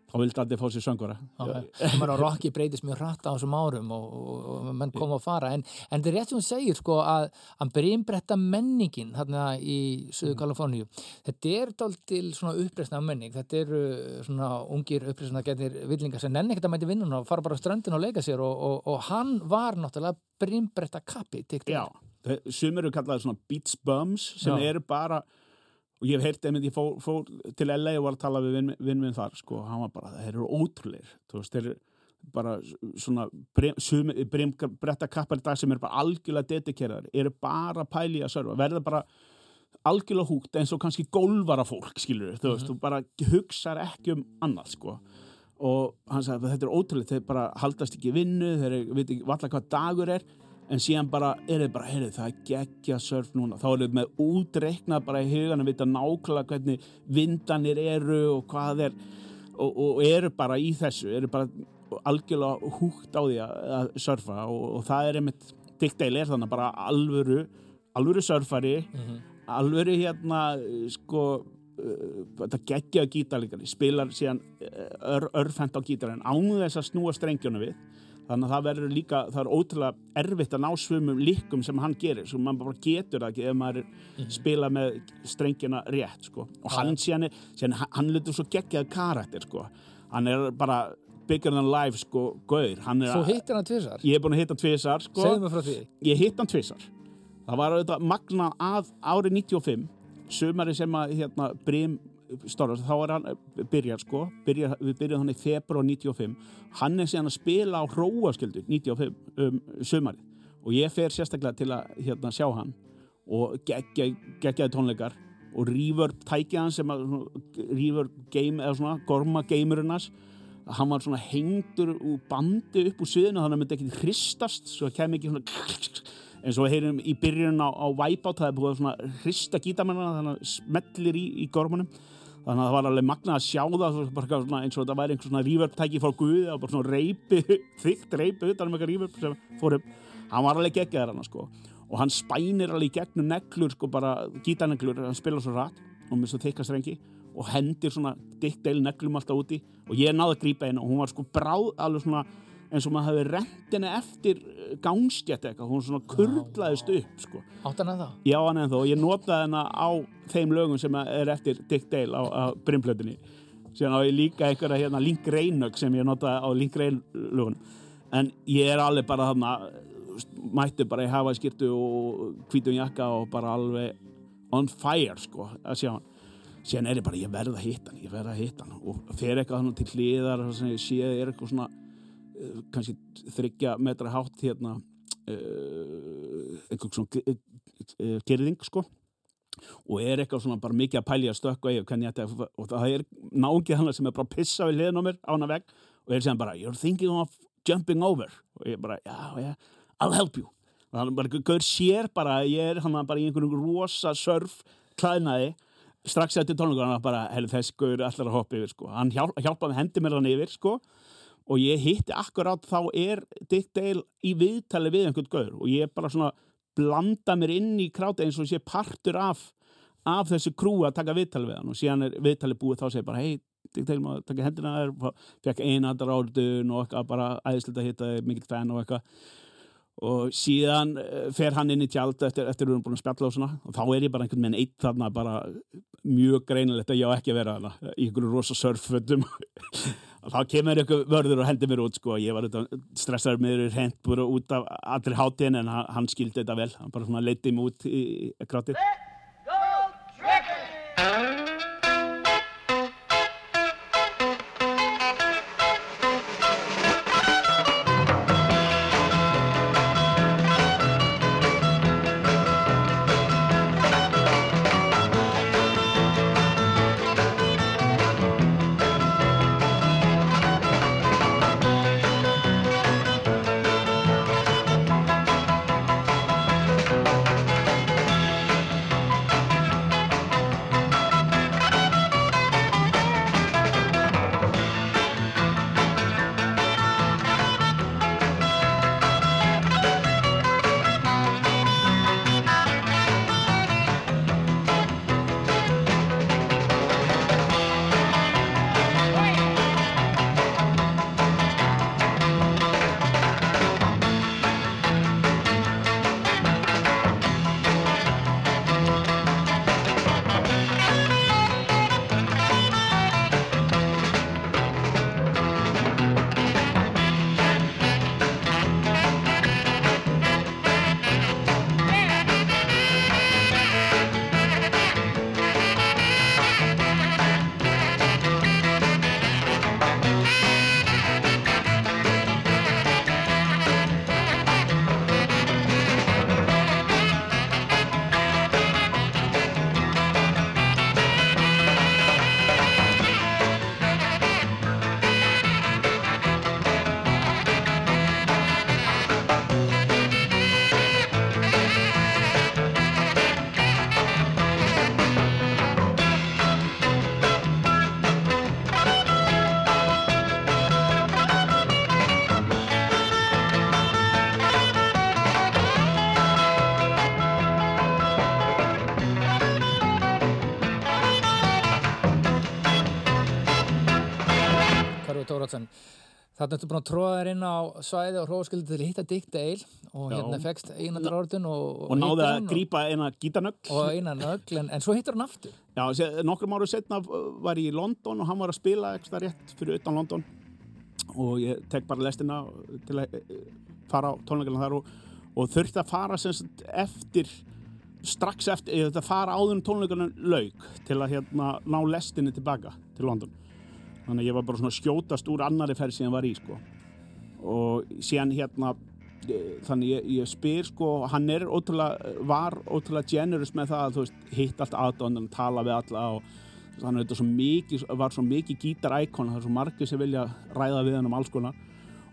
þá vildi allir fá sér söngvara. Maður á Rocky breytist mjög hratt á þessum árum og, og, og menn koma að fara. En, en þetta er rétt sem hún segir sko að, að brimbretta menningin þarna í Suðu Kaliforníu þetta er dáltil svona uppreisna menning. Þetta eru svona ungir uppreisna getur villingar sem nenni ekkert að mæti vinnuna og fara bara á ströndin og leika sér og, og, og hann var náttúrulega brimbretta kappi Já, sumir eru kallaði svona beats bums sem Já. eru bara og ég hef heyrt einmitt, ég fór, fór til LA og var að tala við vinn vin minn þar sko, hann var bara, þeir eru ótrúleir þú veist, þeir eru bara svona bretta kappar í dag sem eru bara algjörlega dedikeraðar eru bara pæli að sörfa, verða bara algjörlega húgt eins og kannski gólvara fólk, skilur þú veist, þú bara hugsar ekki um annað, sko. Og hann sagði þetta er ótrúlega þeir bara haldast ekki vinnu, þeir veit ekki valla hvað dagur er en síðan bara er þið bara, heyrðu, það er geggja surf núna, þá er þið með útreiknað bara í hugan að vita nákvæmlega hvernig vindanir eru og hvað er og, og eru bara í þessu eru bara algjörlega húgt á því að, surfa og, og það er einmitt Dick Dale er þannig bara alvöru alvöru surfari alvöru hérna sko uh, þetta geggjaðu gítarleikari. Spilar síðan uh, ör, örfend á gítarinn án þess að snúa strengjuna við þannig að það verður líka, það er ótrúlega erfitt að ná svumum líkum sem hann gerir svo maður bara getur það ekki ef maður er spila með strengjuna rétt sko. og hann síðan, er, síðan hann- lutur svo geggjaðu karakter sko. hann er bara bigger than life sko, gauður að- hittir hann tvisar ég er búin að hitta hann tvisar sko. segðu mig frá því. Ég hitt hann tvisar það var auðvitað magna að árið 95 sumari sem að hérna, Brim Storras, þá er hann eh, byrjar sko, byrjar, við byrjum hann í februar 95 hann er síðan að spila á hróaskjöldu 95 um, sumari og ég fer sérstaklega til að hérna, sjá hann. Og geggja, geggjaði tónleikar. Og reverb tækið hann sem að reverb game eða svona gorma gamerinn hans hann var svona hengdur úr bandi upp úr sviðinu þannig að hann myndi ekki hristast svo það kem ekki svona en svo heyrum í byrjun á, á Wipeout það er búið svona hrista gítamennina þannig að smellir í, í gormunum þannig að það var alveg magnað að sjá það svona, eins og þetta væri einhver svona reverb-tæki frá Guði og bara svona reypi, þykkt reypi utan um eitthvað reverb sem fór upp. Hann var alveg geggjaðar hann sko. Og hann spænir alveg gegnum neglur sko bara gítarneglur, hann spila svo rætt og með svo þykka strengi og hendir svona dick deil neglum alltaf úti. Og ég náði að grípa henni og hún var sko bráð alveg svona eins og maður hefði rent henni eftir gangstjætt eitthvað, hún svona kurlaðist upp sko. Átt hann að það? Já, hann en þó, ég notaði henni á þeim lögum sem er eftir Dick Dale á, á brimplötunni. Síðan á ég líka einhverja hérna Link Reynög sem ég notaði á Link Reyn lögunum. En ég er alveg bara þarna mættu bara í hafa skirtu og hvítum jakka og bara alveg on fire sko að sjá hann. Síðan er ég bara, ég verð að hitta hann ég verð að hitta hann. Og fer eitthvað hann til hliðar og sem ég sé er eitthvað svona kannski þryggja metra hátt hérna uh, eitthvað svona uh, gerðing sko og er eitthvað svona bara mikið að pælja í og, og það er nángið hann sem er bara að pissa við hliðin á mér á hana veg og er sem bara, you're thinking of jumping over og ég bara, já, já, I'll help you og hann bara, gaur sér bara ég er hann bara í einhvern rosa surf klæðnaði strax eftir tónleikur hann bara, hefur þessi gaur allar að hoppa yfir sko. hann hjálp, hjálpaði hendi mér hann yfir sko. Og ég hitti akkurát þá er Dick Dale í viðtali við einhvern gaur og ég bara svona blanda mér inn í kráti eins og sé partur af, af þessu krú að taka viðtali við hann. Og síðan er viðtali búið þá segir bara hei, Dick Dale maður taka hendina þér. Fekk einandar árdun og eitthvað bara æðislega að hitta mikill fenn og eitthvað. Og síðan eh, fer hann inn í tjald eftir, eftir við erum búin að spjalla og svona. Og þá er ég bara einhvern veginn eitt þarna bara mjög greinilegt að ég á ekki að vera þarna í einhverju rosa surfötum og þá kemur einhver vörður og hendur mér út sko. Ég var stressaður með þér hent bara út af allir hátin en hann, hann skildi þetta vel, hann bara svona leiti mig út í, í krátið Þarna ertu búin að tróða þér inn á svæði og hróskildi til að hitta Dick Dale. Og Já. hérna fegst einandar orðun og, og náði að og- grípa eina gítarnögg og einan ögl en, en svo hittur hann aftur. Já, nokkrum áru setna var ég í London og hann var að spila eitthvað rétt fyrir utan London. Og ég tek bara lestina til að eh, fara á tónleikana þar og, og þurfti að fara sem sagt eftir strax eftir, ég þurfti að fara áður en tónleikana lauk til að hérna ná lestinni tilbaka til London þannig að ég var bara svona skjótast úr annari ferð sem ég var í sko. Og síðan hérna eh, þannig ég, ég spyr sko hann er ótrúlega, var ótrúlega generous með það að þú veist, hitt allt aðdóndan tala við alla og þannig að þetta svo mikið, var svo mikið gítar-íkon það er svo margir sem vilja ræða við hann um alls konar.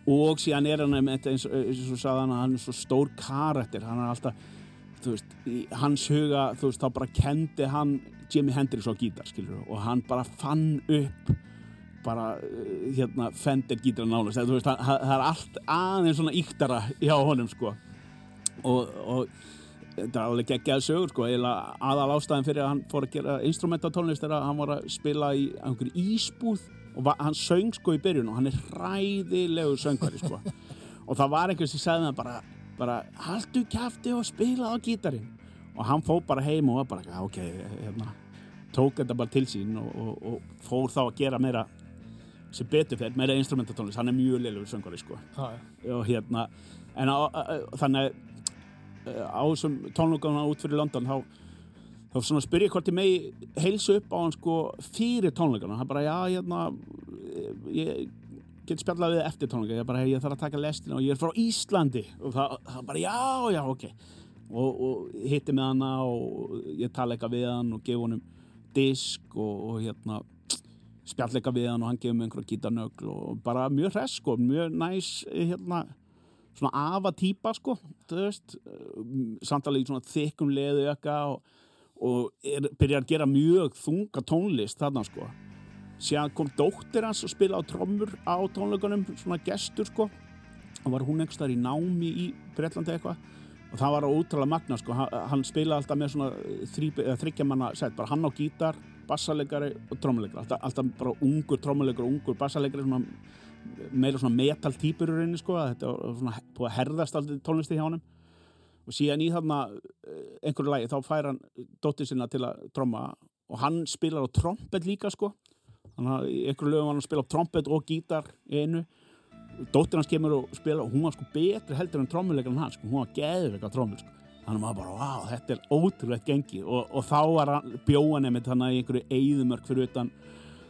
Og síðan er hann einmitt eins, eins og sagði hann að hann er svo stór karakter hann er alltaf þú veist, hans huga þú veist, þá bara kendi hann Jimi Hendrix á gítar, skilur og hann bara fann upp bara, uh, hérna, Fender gítar nánast, þú veist, það, það er allt aðeins svona íktara hjá honum, sko. Og, og þetta er alveg geggjað sögur, sko. Aðal ástæðin fyrir að hann fór að gera instrumentatónlist er að hann var að spila í einhverju ísbúð og hann söng sko í byrjun og hann er hræðilegur söngvari, sko. Og það var einhver sem sagði hann bara, bara haldu kjafti og spila á gítarinn. Og hann fór bara heim og var bara "Já, ok, hérna. Tók þetta bara til sín og, og, og fór þá að gera meira sem betur fyrir, meira instrumentatónlist hann er mjög leilugur söngvari sko. Já, já. og hérna en á, á, þannig á þessum tónlokana út fyrir London þá þá svona spyr ég hvort ég megi heilsu upp á hann sko fyrir tónleikana hann bara já hérna ég get spjallað við eftir tónleika. Ég bara hey, ég þarf að taka lestina og ég er frá Íslandi. Og það, það bara já já ok. Og, og hitti með hana og ég tala eitthvað við hann og gefa honum disk og, og hérna spjall eitthvað við hann og hann gefur mig einhverja gítarnögl og bara mjög hress sko mjög næs hérna svona afa típa sko þú veist, samt alveg í svona þykkum leðu og, og er, byrjar að gera mjög þunga tónlist þarna sko. Síðan kom dóttir hans að spila á trommur á tónleikunum, svona gestur sko og var hún einhvers þar í námi í Breitlandi eitthvað. Og það var ótrúlega magna sko, hann, hann spilaði alltaf með svona þryggjamanna bara hann á gítar bassalegari og trommuleikari alltaf, alltaf bara ungur trommuleikari og ungur bassalegari meira svona metal típur í rauninni sko, þetta var svona búið að herðast alltaf tónlisti hjá honum. Og síðan í þarna eh, einhverju lagi þá fær hann dóttir sinna til að tromma og hann spilar á trompet líka sko. Þannig að einhverju lögum var hann að spila á trompet og gítar einu. Dóttir hans kemur og spila og hún var sko betri heldur en trommuleikar en hann sko, hún var geðveika trommur sko þannig að maður bara, wow, þetta er ótrúlegt gengi og, og þá var bjóan einmitt þannig í einhverju eyðumörk fyrir utan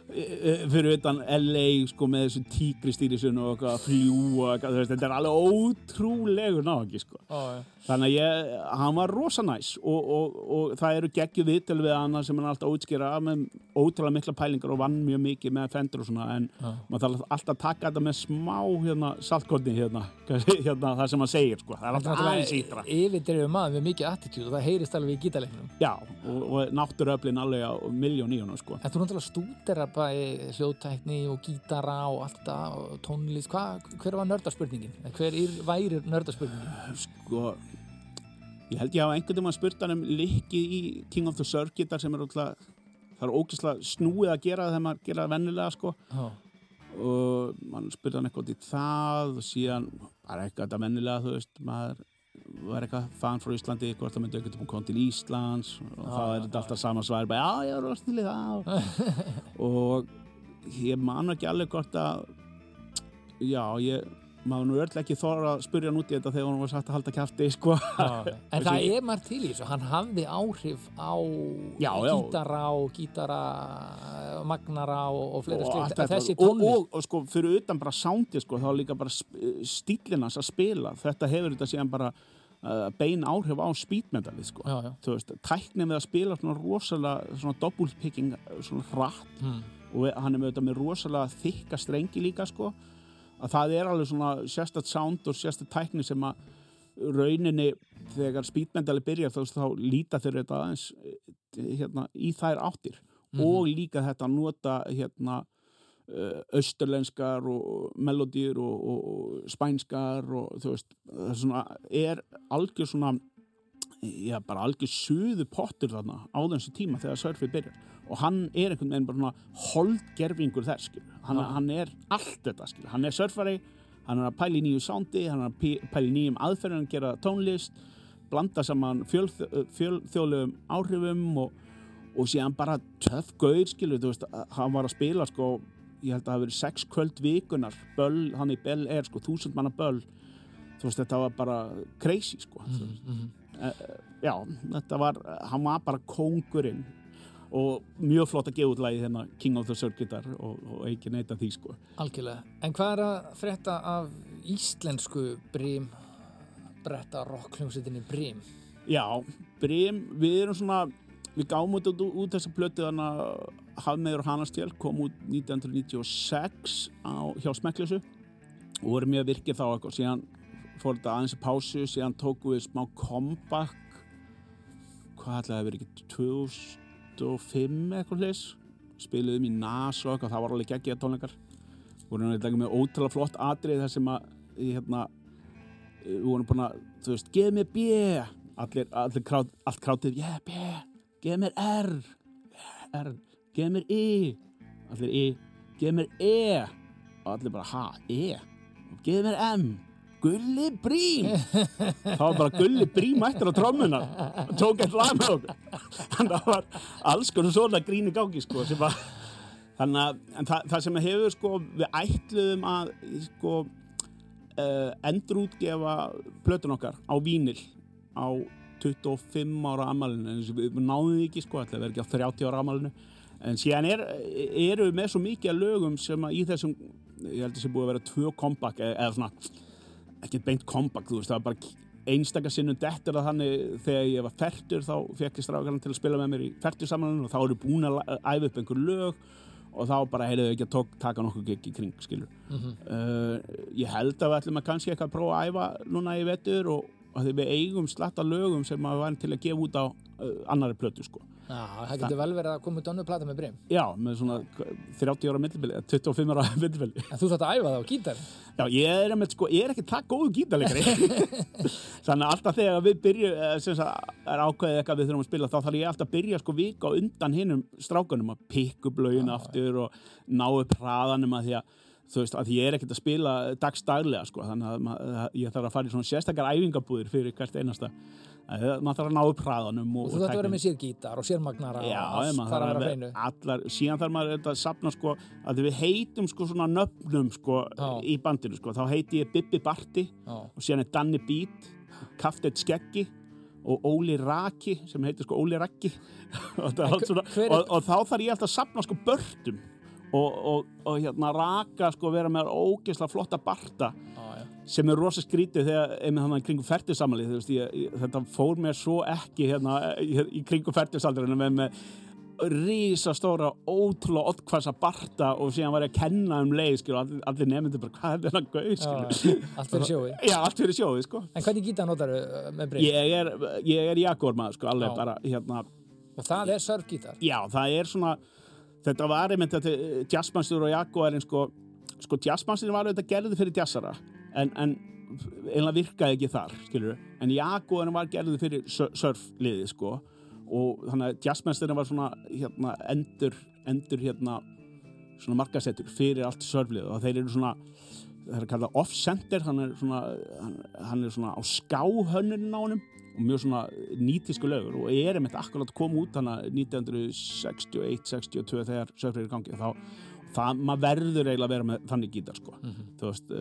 eh, fyrir utan LA sko með þessu tígristýrisun og fljúa þetta er alveg ótrúlegur náðungi sko Já, já. Þannig að ég, hann var rosa næs og, og, og það eru geggju viðtöl við hann sem hann alltaf útskýra með ótrúlega mikla pælingar og vann mjög mikið með fendur og svona en Já. maður þarf alltaf að taka þetta með smá hérna, saltkotni hérna, hérna það sem hann segir sko, það er alltaf aðeins ítra yfirdrifið maður með mikið attitúd og það heyrist alveg í gítarleiknum já, og, og náttúruöflin alveg á miljón í honum sko En þú náttúrulega stúdera bæði hljóðtækni og gítara og allt þetta og tónlist, Hva, hver var nördarspurningin? Hver er, væri nördarspurningin? sko ég held ég hafa einhvern veginn spurt hann um likkið í King of the Circuitar sem er alltaf það er ógeðslega snúið að gera þegar maður gera það vennilega sko. Já, og mann spurði hann eitthvað í það og síðan bara eitthvað þetta vennilega þú veist maður var eitthvað fan frá Íslandi hvort það myndi eitthvað til að koma til Íslands og þá er þetta alltaf sama svar bara já ég er í það og ég man ekki alveg hvort að já ég maður nú öll ekki þóra að spurja hann út í þetta þegar hann var sagt að halda kæfti sko. En það er margt til í þessu, hann hafði áhrif á Já, já. gítara og gítara magnara og, og fleira og slikt þessi og, tónlist og, og sko fyrir utan bara soundið sko þá líka bara stílinn hans að spila þetta hefur þetta síðan bara uh, bein áhrif á speedmetalið sko Já, já. þú veist, tæknið með að spila svona rosalega svona doppulpicking svona hratt Hmm. og hann er með þetta með rosalega þykka strengi líka sko að það er alveg svona sérstætt sound og sérstætt tækni sem að rauninni þegar speedmetali byrjar þá, þá líta þeir þetta aðeins eh, hérna, í þær áttir. Og líka þetta að nota hérna uh, austurlenskar og melodýr og, og, og spænskar og þú veist, það er svona er algjör svona já, bara algjör suðu pottur þarna á þessu tíma þegar surfið byrjar og hann er einhvern veginn bara svona holdgerfingur þess, hann, hann er allt þetta, skil, hann er surfari hann er að pæla í nýju soundi hann er að í nýjum aðferðin að gera tónlist blanda saman fjölþjóðlegum áhrifum og, og síðan bara töff gauð, skilur, þú veist, hann var að spila, sko, ég held að það verið sex kvöld vikunar, böll, hann í Bell Air, sko, þúsund manna böll. Þú veist, þetta var bara crazy, sko. Mhm. Eh, já, þetta var, hann var bara kóngurinn og mjög flott að gefa út lagi hérna King of the Circuitar og, og ekki neita því, sko Algjörlega. En hvað er að frétta af íslensku brím bretta rockljómsveitinni brím? Já, Brim, við erum svona við gáum út, út, út þessa plötu þannig að Hafmeður og Hanastjál kom út 1996 á, hjá Smekklösu og voru mjög virkið þá eitthvað síðan fór þetta aðeins í pásu síðan tóku við smá comeback hvað ætlaði að vera ekki 2005 eitthvað hlis spiluðum í NAS og það var alveg geggið tónleikar. Voru náttúrulega með ótrúlega flott atrið þar sem að hérna, við vorum búin að þú veist, geð mér B. Allir, allir krát, allt krátið, yeah, B. Geð mér R. Yeah, R, geð mér I allir I, geð mér E. Og allir bara, ha, E? Geð mér M Gulli Brím. Þá var bara Gulli Brím mættur á trommuna. Og tók eitt lag með okkur. Þannig að það var alls konar svona gríni gáki sko var þannig að það, það sem hefur sko við ætluðum að sko uh, endurútgefa plötun okkar á vínil á 25 ára amalinu við náðum því ekki sko að vera ekki á 30 ára amalinu en síðan er, eru við með svo mikið lögum sem að í þessum ég held að það sé búið að vera tvö eða, eða svona ekki beint comeback, þú veist, það var bara einstakar sinnum dettur að þannig þegar ég var færtur þá fekk ég strákarinn til að spila með mér í færtursamlunum og þá eru búin að æfa upp einhver lög og þá bara heyrðu ekki að tók, taka nokkuð gig í kring, skilur uh, ég held að við ætlum að kannski eitthvað að prófa að æfa núna í vetur og, og því við eigum slatta lögum sem að værum til að gefa út á uh, annari plötu, sko. Já, það getur vel verið að koma út önnu plata með Brim. Já, með svona 30 ára millibili, 25 ára millibili. En þú þátt að æfa það á gítar. Já, ég er, með, sko, ég er ekki það góðu gítarleikari. Þannig að alltaf þegar við byrjum eh, sem sagt, er ákveðið eitthvað við þurfum að spila þá þarf ég alltaf að byrja sko vika undan hinnum strákanum að pikka upp lögin aftur og ná upp hraðanum að því að þú veist, að ég er ekkert að spila dagstaglega sko, þannig að ég þarf að fara í svona sérstakar æfingabúðir fyrir hvert einasta. Að maður þarf að ná upp hraðanum Og þú þátt að vera með sér gítar og sér magnara Já, og allt maður þarf að vera hreinu. allar, síðan þarf maður að sapna sko, að við heitum sko svona nöfnum sko Já. í bandinu sko, þá heiti ég Bibbi Barti Já. og síðan er Danni Beat, Kafteit Skeggi og Óli Raki sem heitir sko Óli Raki og, og, og þá þarf ég alltaf að sapna sko börtum og, og, og hérna Raka sko vera með ógeðslega flotta barta já. sem er rosa skrítið þegar einmitt þannig kringum færtusamali þetta fór mér svo ekki hérna í, kringum færtusaldurinn með, með rísastóra ótrúlega oddkvassa barta og síðan var ég að kenna um leið skilur, allir, allir nefndir bara hvað er þennan gauð? Allt fyrir sjói já, allt fyrir sjóði sko. En hvernig gítar notar með Brim? ég er, ég er Jaguar maður sko alveg bara hérna Og það er surfgítar já, það er svona þetta var einmitt þetta jazzmannstur og Jaguarinn sko, sko jazzmannstur var auðvitað gerði fyrir jazzara en, en einlega virkaði ekki þar skilur en Jaguarinn var gerði fyrir sur- surfliði sko og þannig að jazzmannsturinn var svona hérna, endur, endur hérna svona markasettur fyrir allt surflið og þeir eru svona það er kallað off-center hann hann, hann er svona á skáhönnun á honum og mjög svona nýtísku lögur og er einmitt akkurat kom út hann 1961-62 þegar surfrið er í gangi þá það, maður verður eiginlega að vera með þannig gítar sko. Þú veist, uh,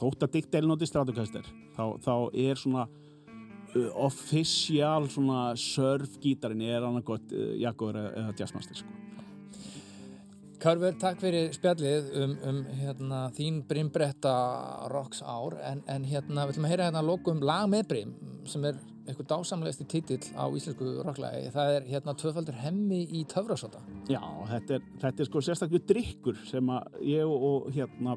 þótt að Dick Dale noti Stratocaster þá, þá er svona uh, official svona surf gítarin er annarkot uh, Jaguar eða, eða Jazzmaster sko Karver, takk fyrir spjallið um, um hérna, þín Brimbretta Rocks ár. En, en hérna, við ætlum að heyra hérna að lokum lag með Brim sem er eitthvað dásamlegasti titill á íslensku rocklagi. Það er hérna tvöfaldur hemmi í töfrasóta Já, þetta er, þetta er sko sérstaklega drikkur sem að ég og, hérna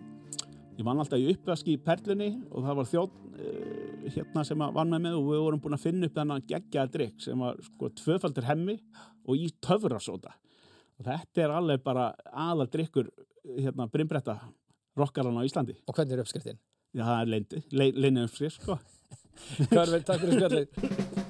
ég vann alltaf í uppvaski í Perlunni og það var þjótt uh, hérna sem að vann með mig og við vorum búin að finna upp þennan geggjaða drikk sem var sko tvöfaldur hemmi og í töfrasóta og þetta er alveg bara aðal drikkur hérna brimbretta rockaran á Íslandi. og hvernig er uppskriftin? Já, það er leindi, le, leindi uppskrift sko. Karver, takk fyrir spjallið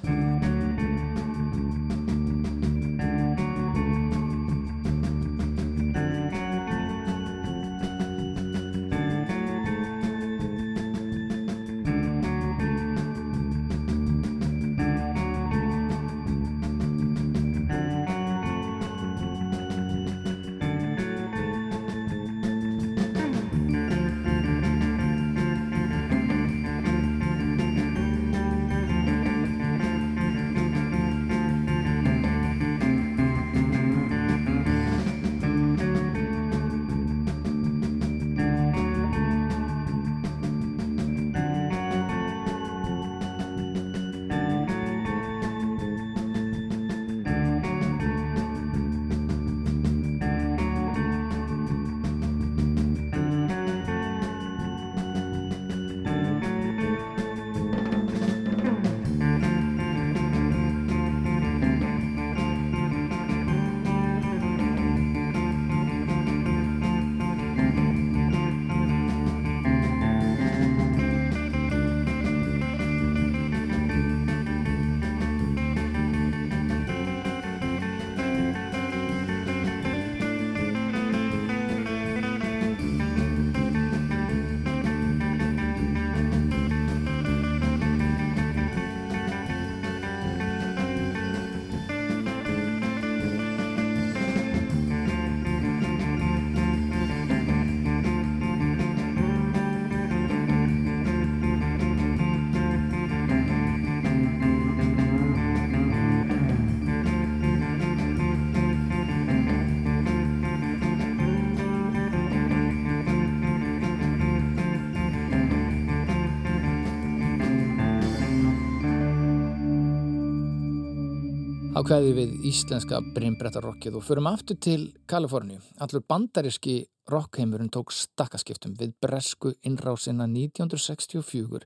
á kveði við íslenska brimbrettarokkið og förum aftur til Kaliforni. Allur bandaríski rockheimurinn tók stakkaskiptum við bresku innrásina 1964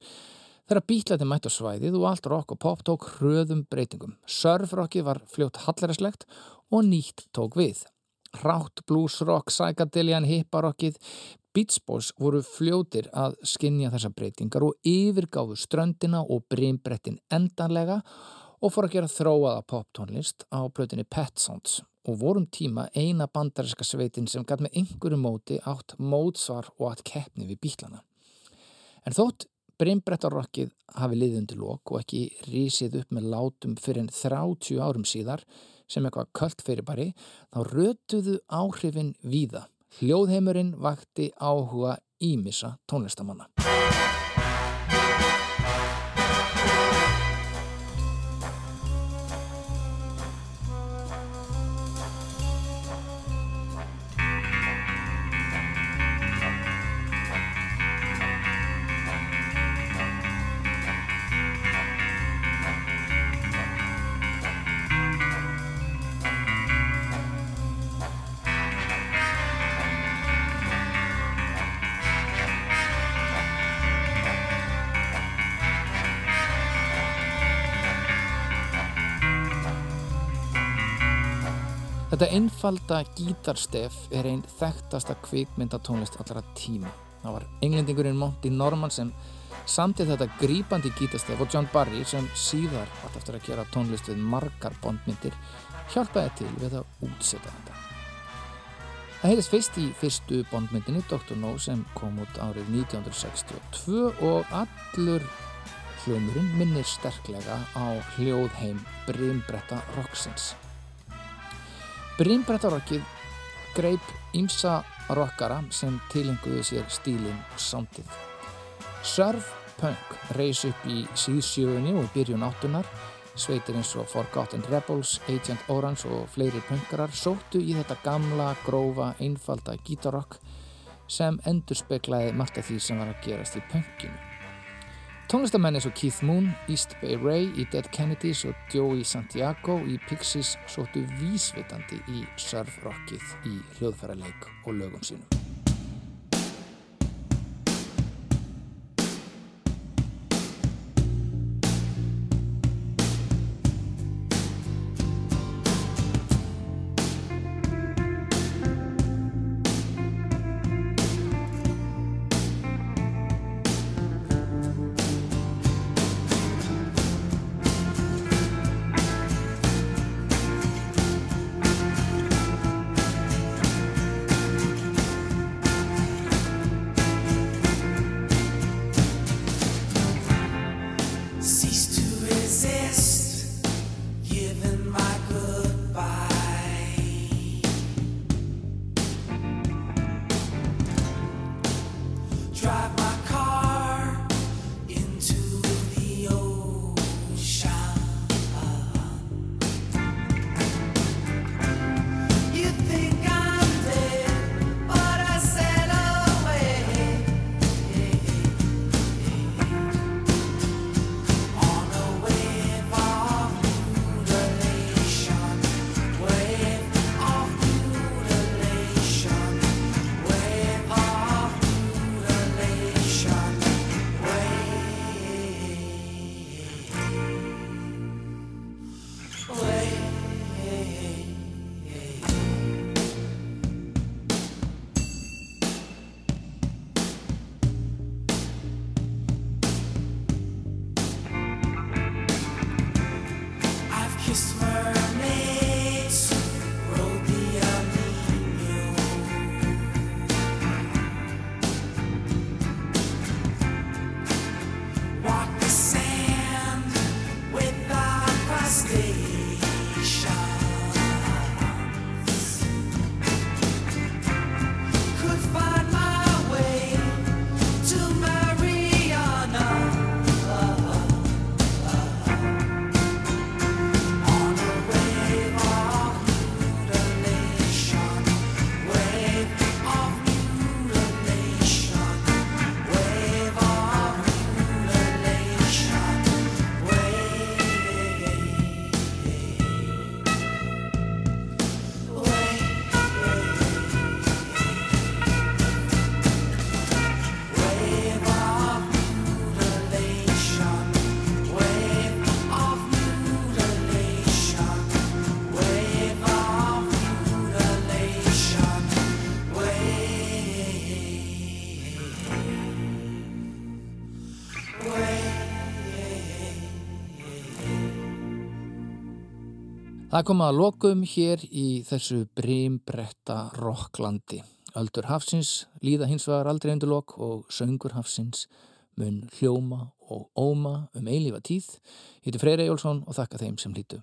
þegar bítlæti mætt á svæðið og allt rock og pop tók hröðum breytingum. Surfrockið var fljótt hallaræslegt og nýtt tók við. Rátt, bluesrock, psychedelian, hipparockið, Beach Boys voru fljótir að skinja þessa breytingar og yfirgáfu ströndina og brimbrettin endanlega og fór að gera þróaða poptónlist á blötinni Pet Sounds og vorum tíma eina bandariska sveitin sem gæt með einhverju móti átt mótsvar og átt keppni við bílana. En þótt brimbrettarrokkið hafi liðundi lók og ekki rísið upp með látum fyrir en 30 árum síðar sem eitthvað kvöld fyrirbæri, þá rötuðu áhrifin víða Hljóðheimurinn vakti áhuga ímissa tónlistamanna. Þetta einfalda gítarstef er einn þekktasta kvikmyndatónlist allra tíma. Það var englendingurinn Monty Norman sem samtið þetta grípandi gítarstef og John Barry sem síðar átt eftir að gera tónlist við margar bondmyndir hjálpaði til við að útseta þetta. Það heitist fyrst í fyrstu bondmyndinni Dr. No sem kom út árið 1962 og allur hljómurinn minnir sterklega á hljóðheim Brimbretta Roxins. Brimbrettarokkið greip ímsa rockara sem tilenguðu sér stílinn og samtið. Surf Punk reys upp í síðsjöfunni og byrjun áttunar. Sveitir eins og Forgotten Rebels, Agent Orange og fleiri punkarar sóttu í þetta gamla, grófa, einfalda gítarrock sem endur speklaði margt af því sem var að gerast í punkinu. Tónlistamenn eins og Keith Moon, East Bay Ray í Dead Kennedys og Joey Santiago í Pixies sóttu vísvitandi í surfrockið í hljóðfærarleik og lögum sínum. Það kom að lokum hér í þessu brimbretta rocklandi. Öldur hafsins líða hins vegar aldrei undir lok og söngur hafsins mun hljóma og óma um eilífa tíð. Ég heiti Freyra Jólfsson og þakka þeim sem hlýtu.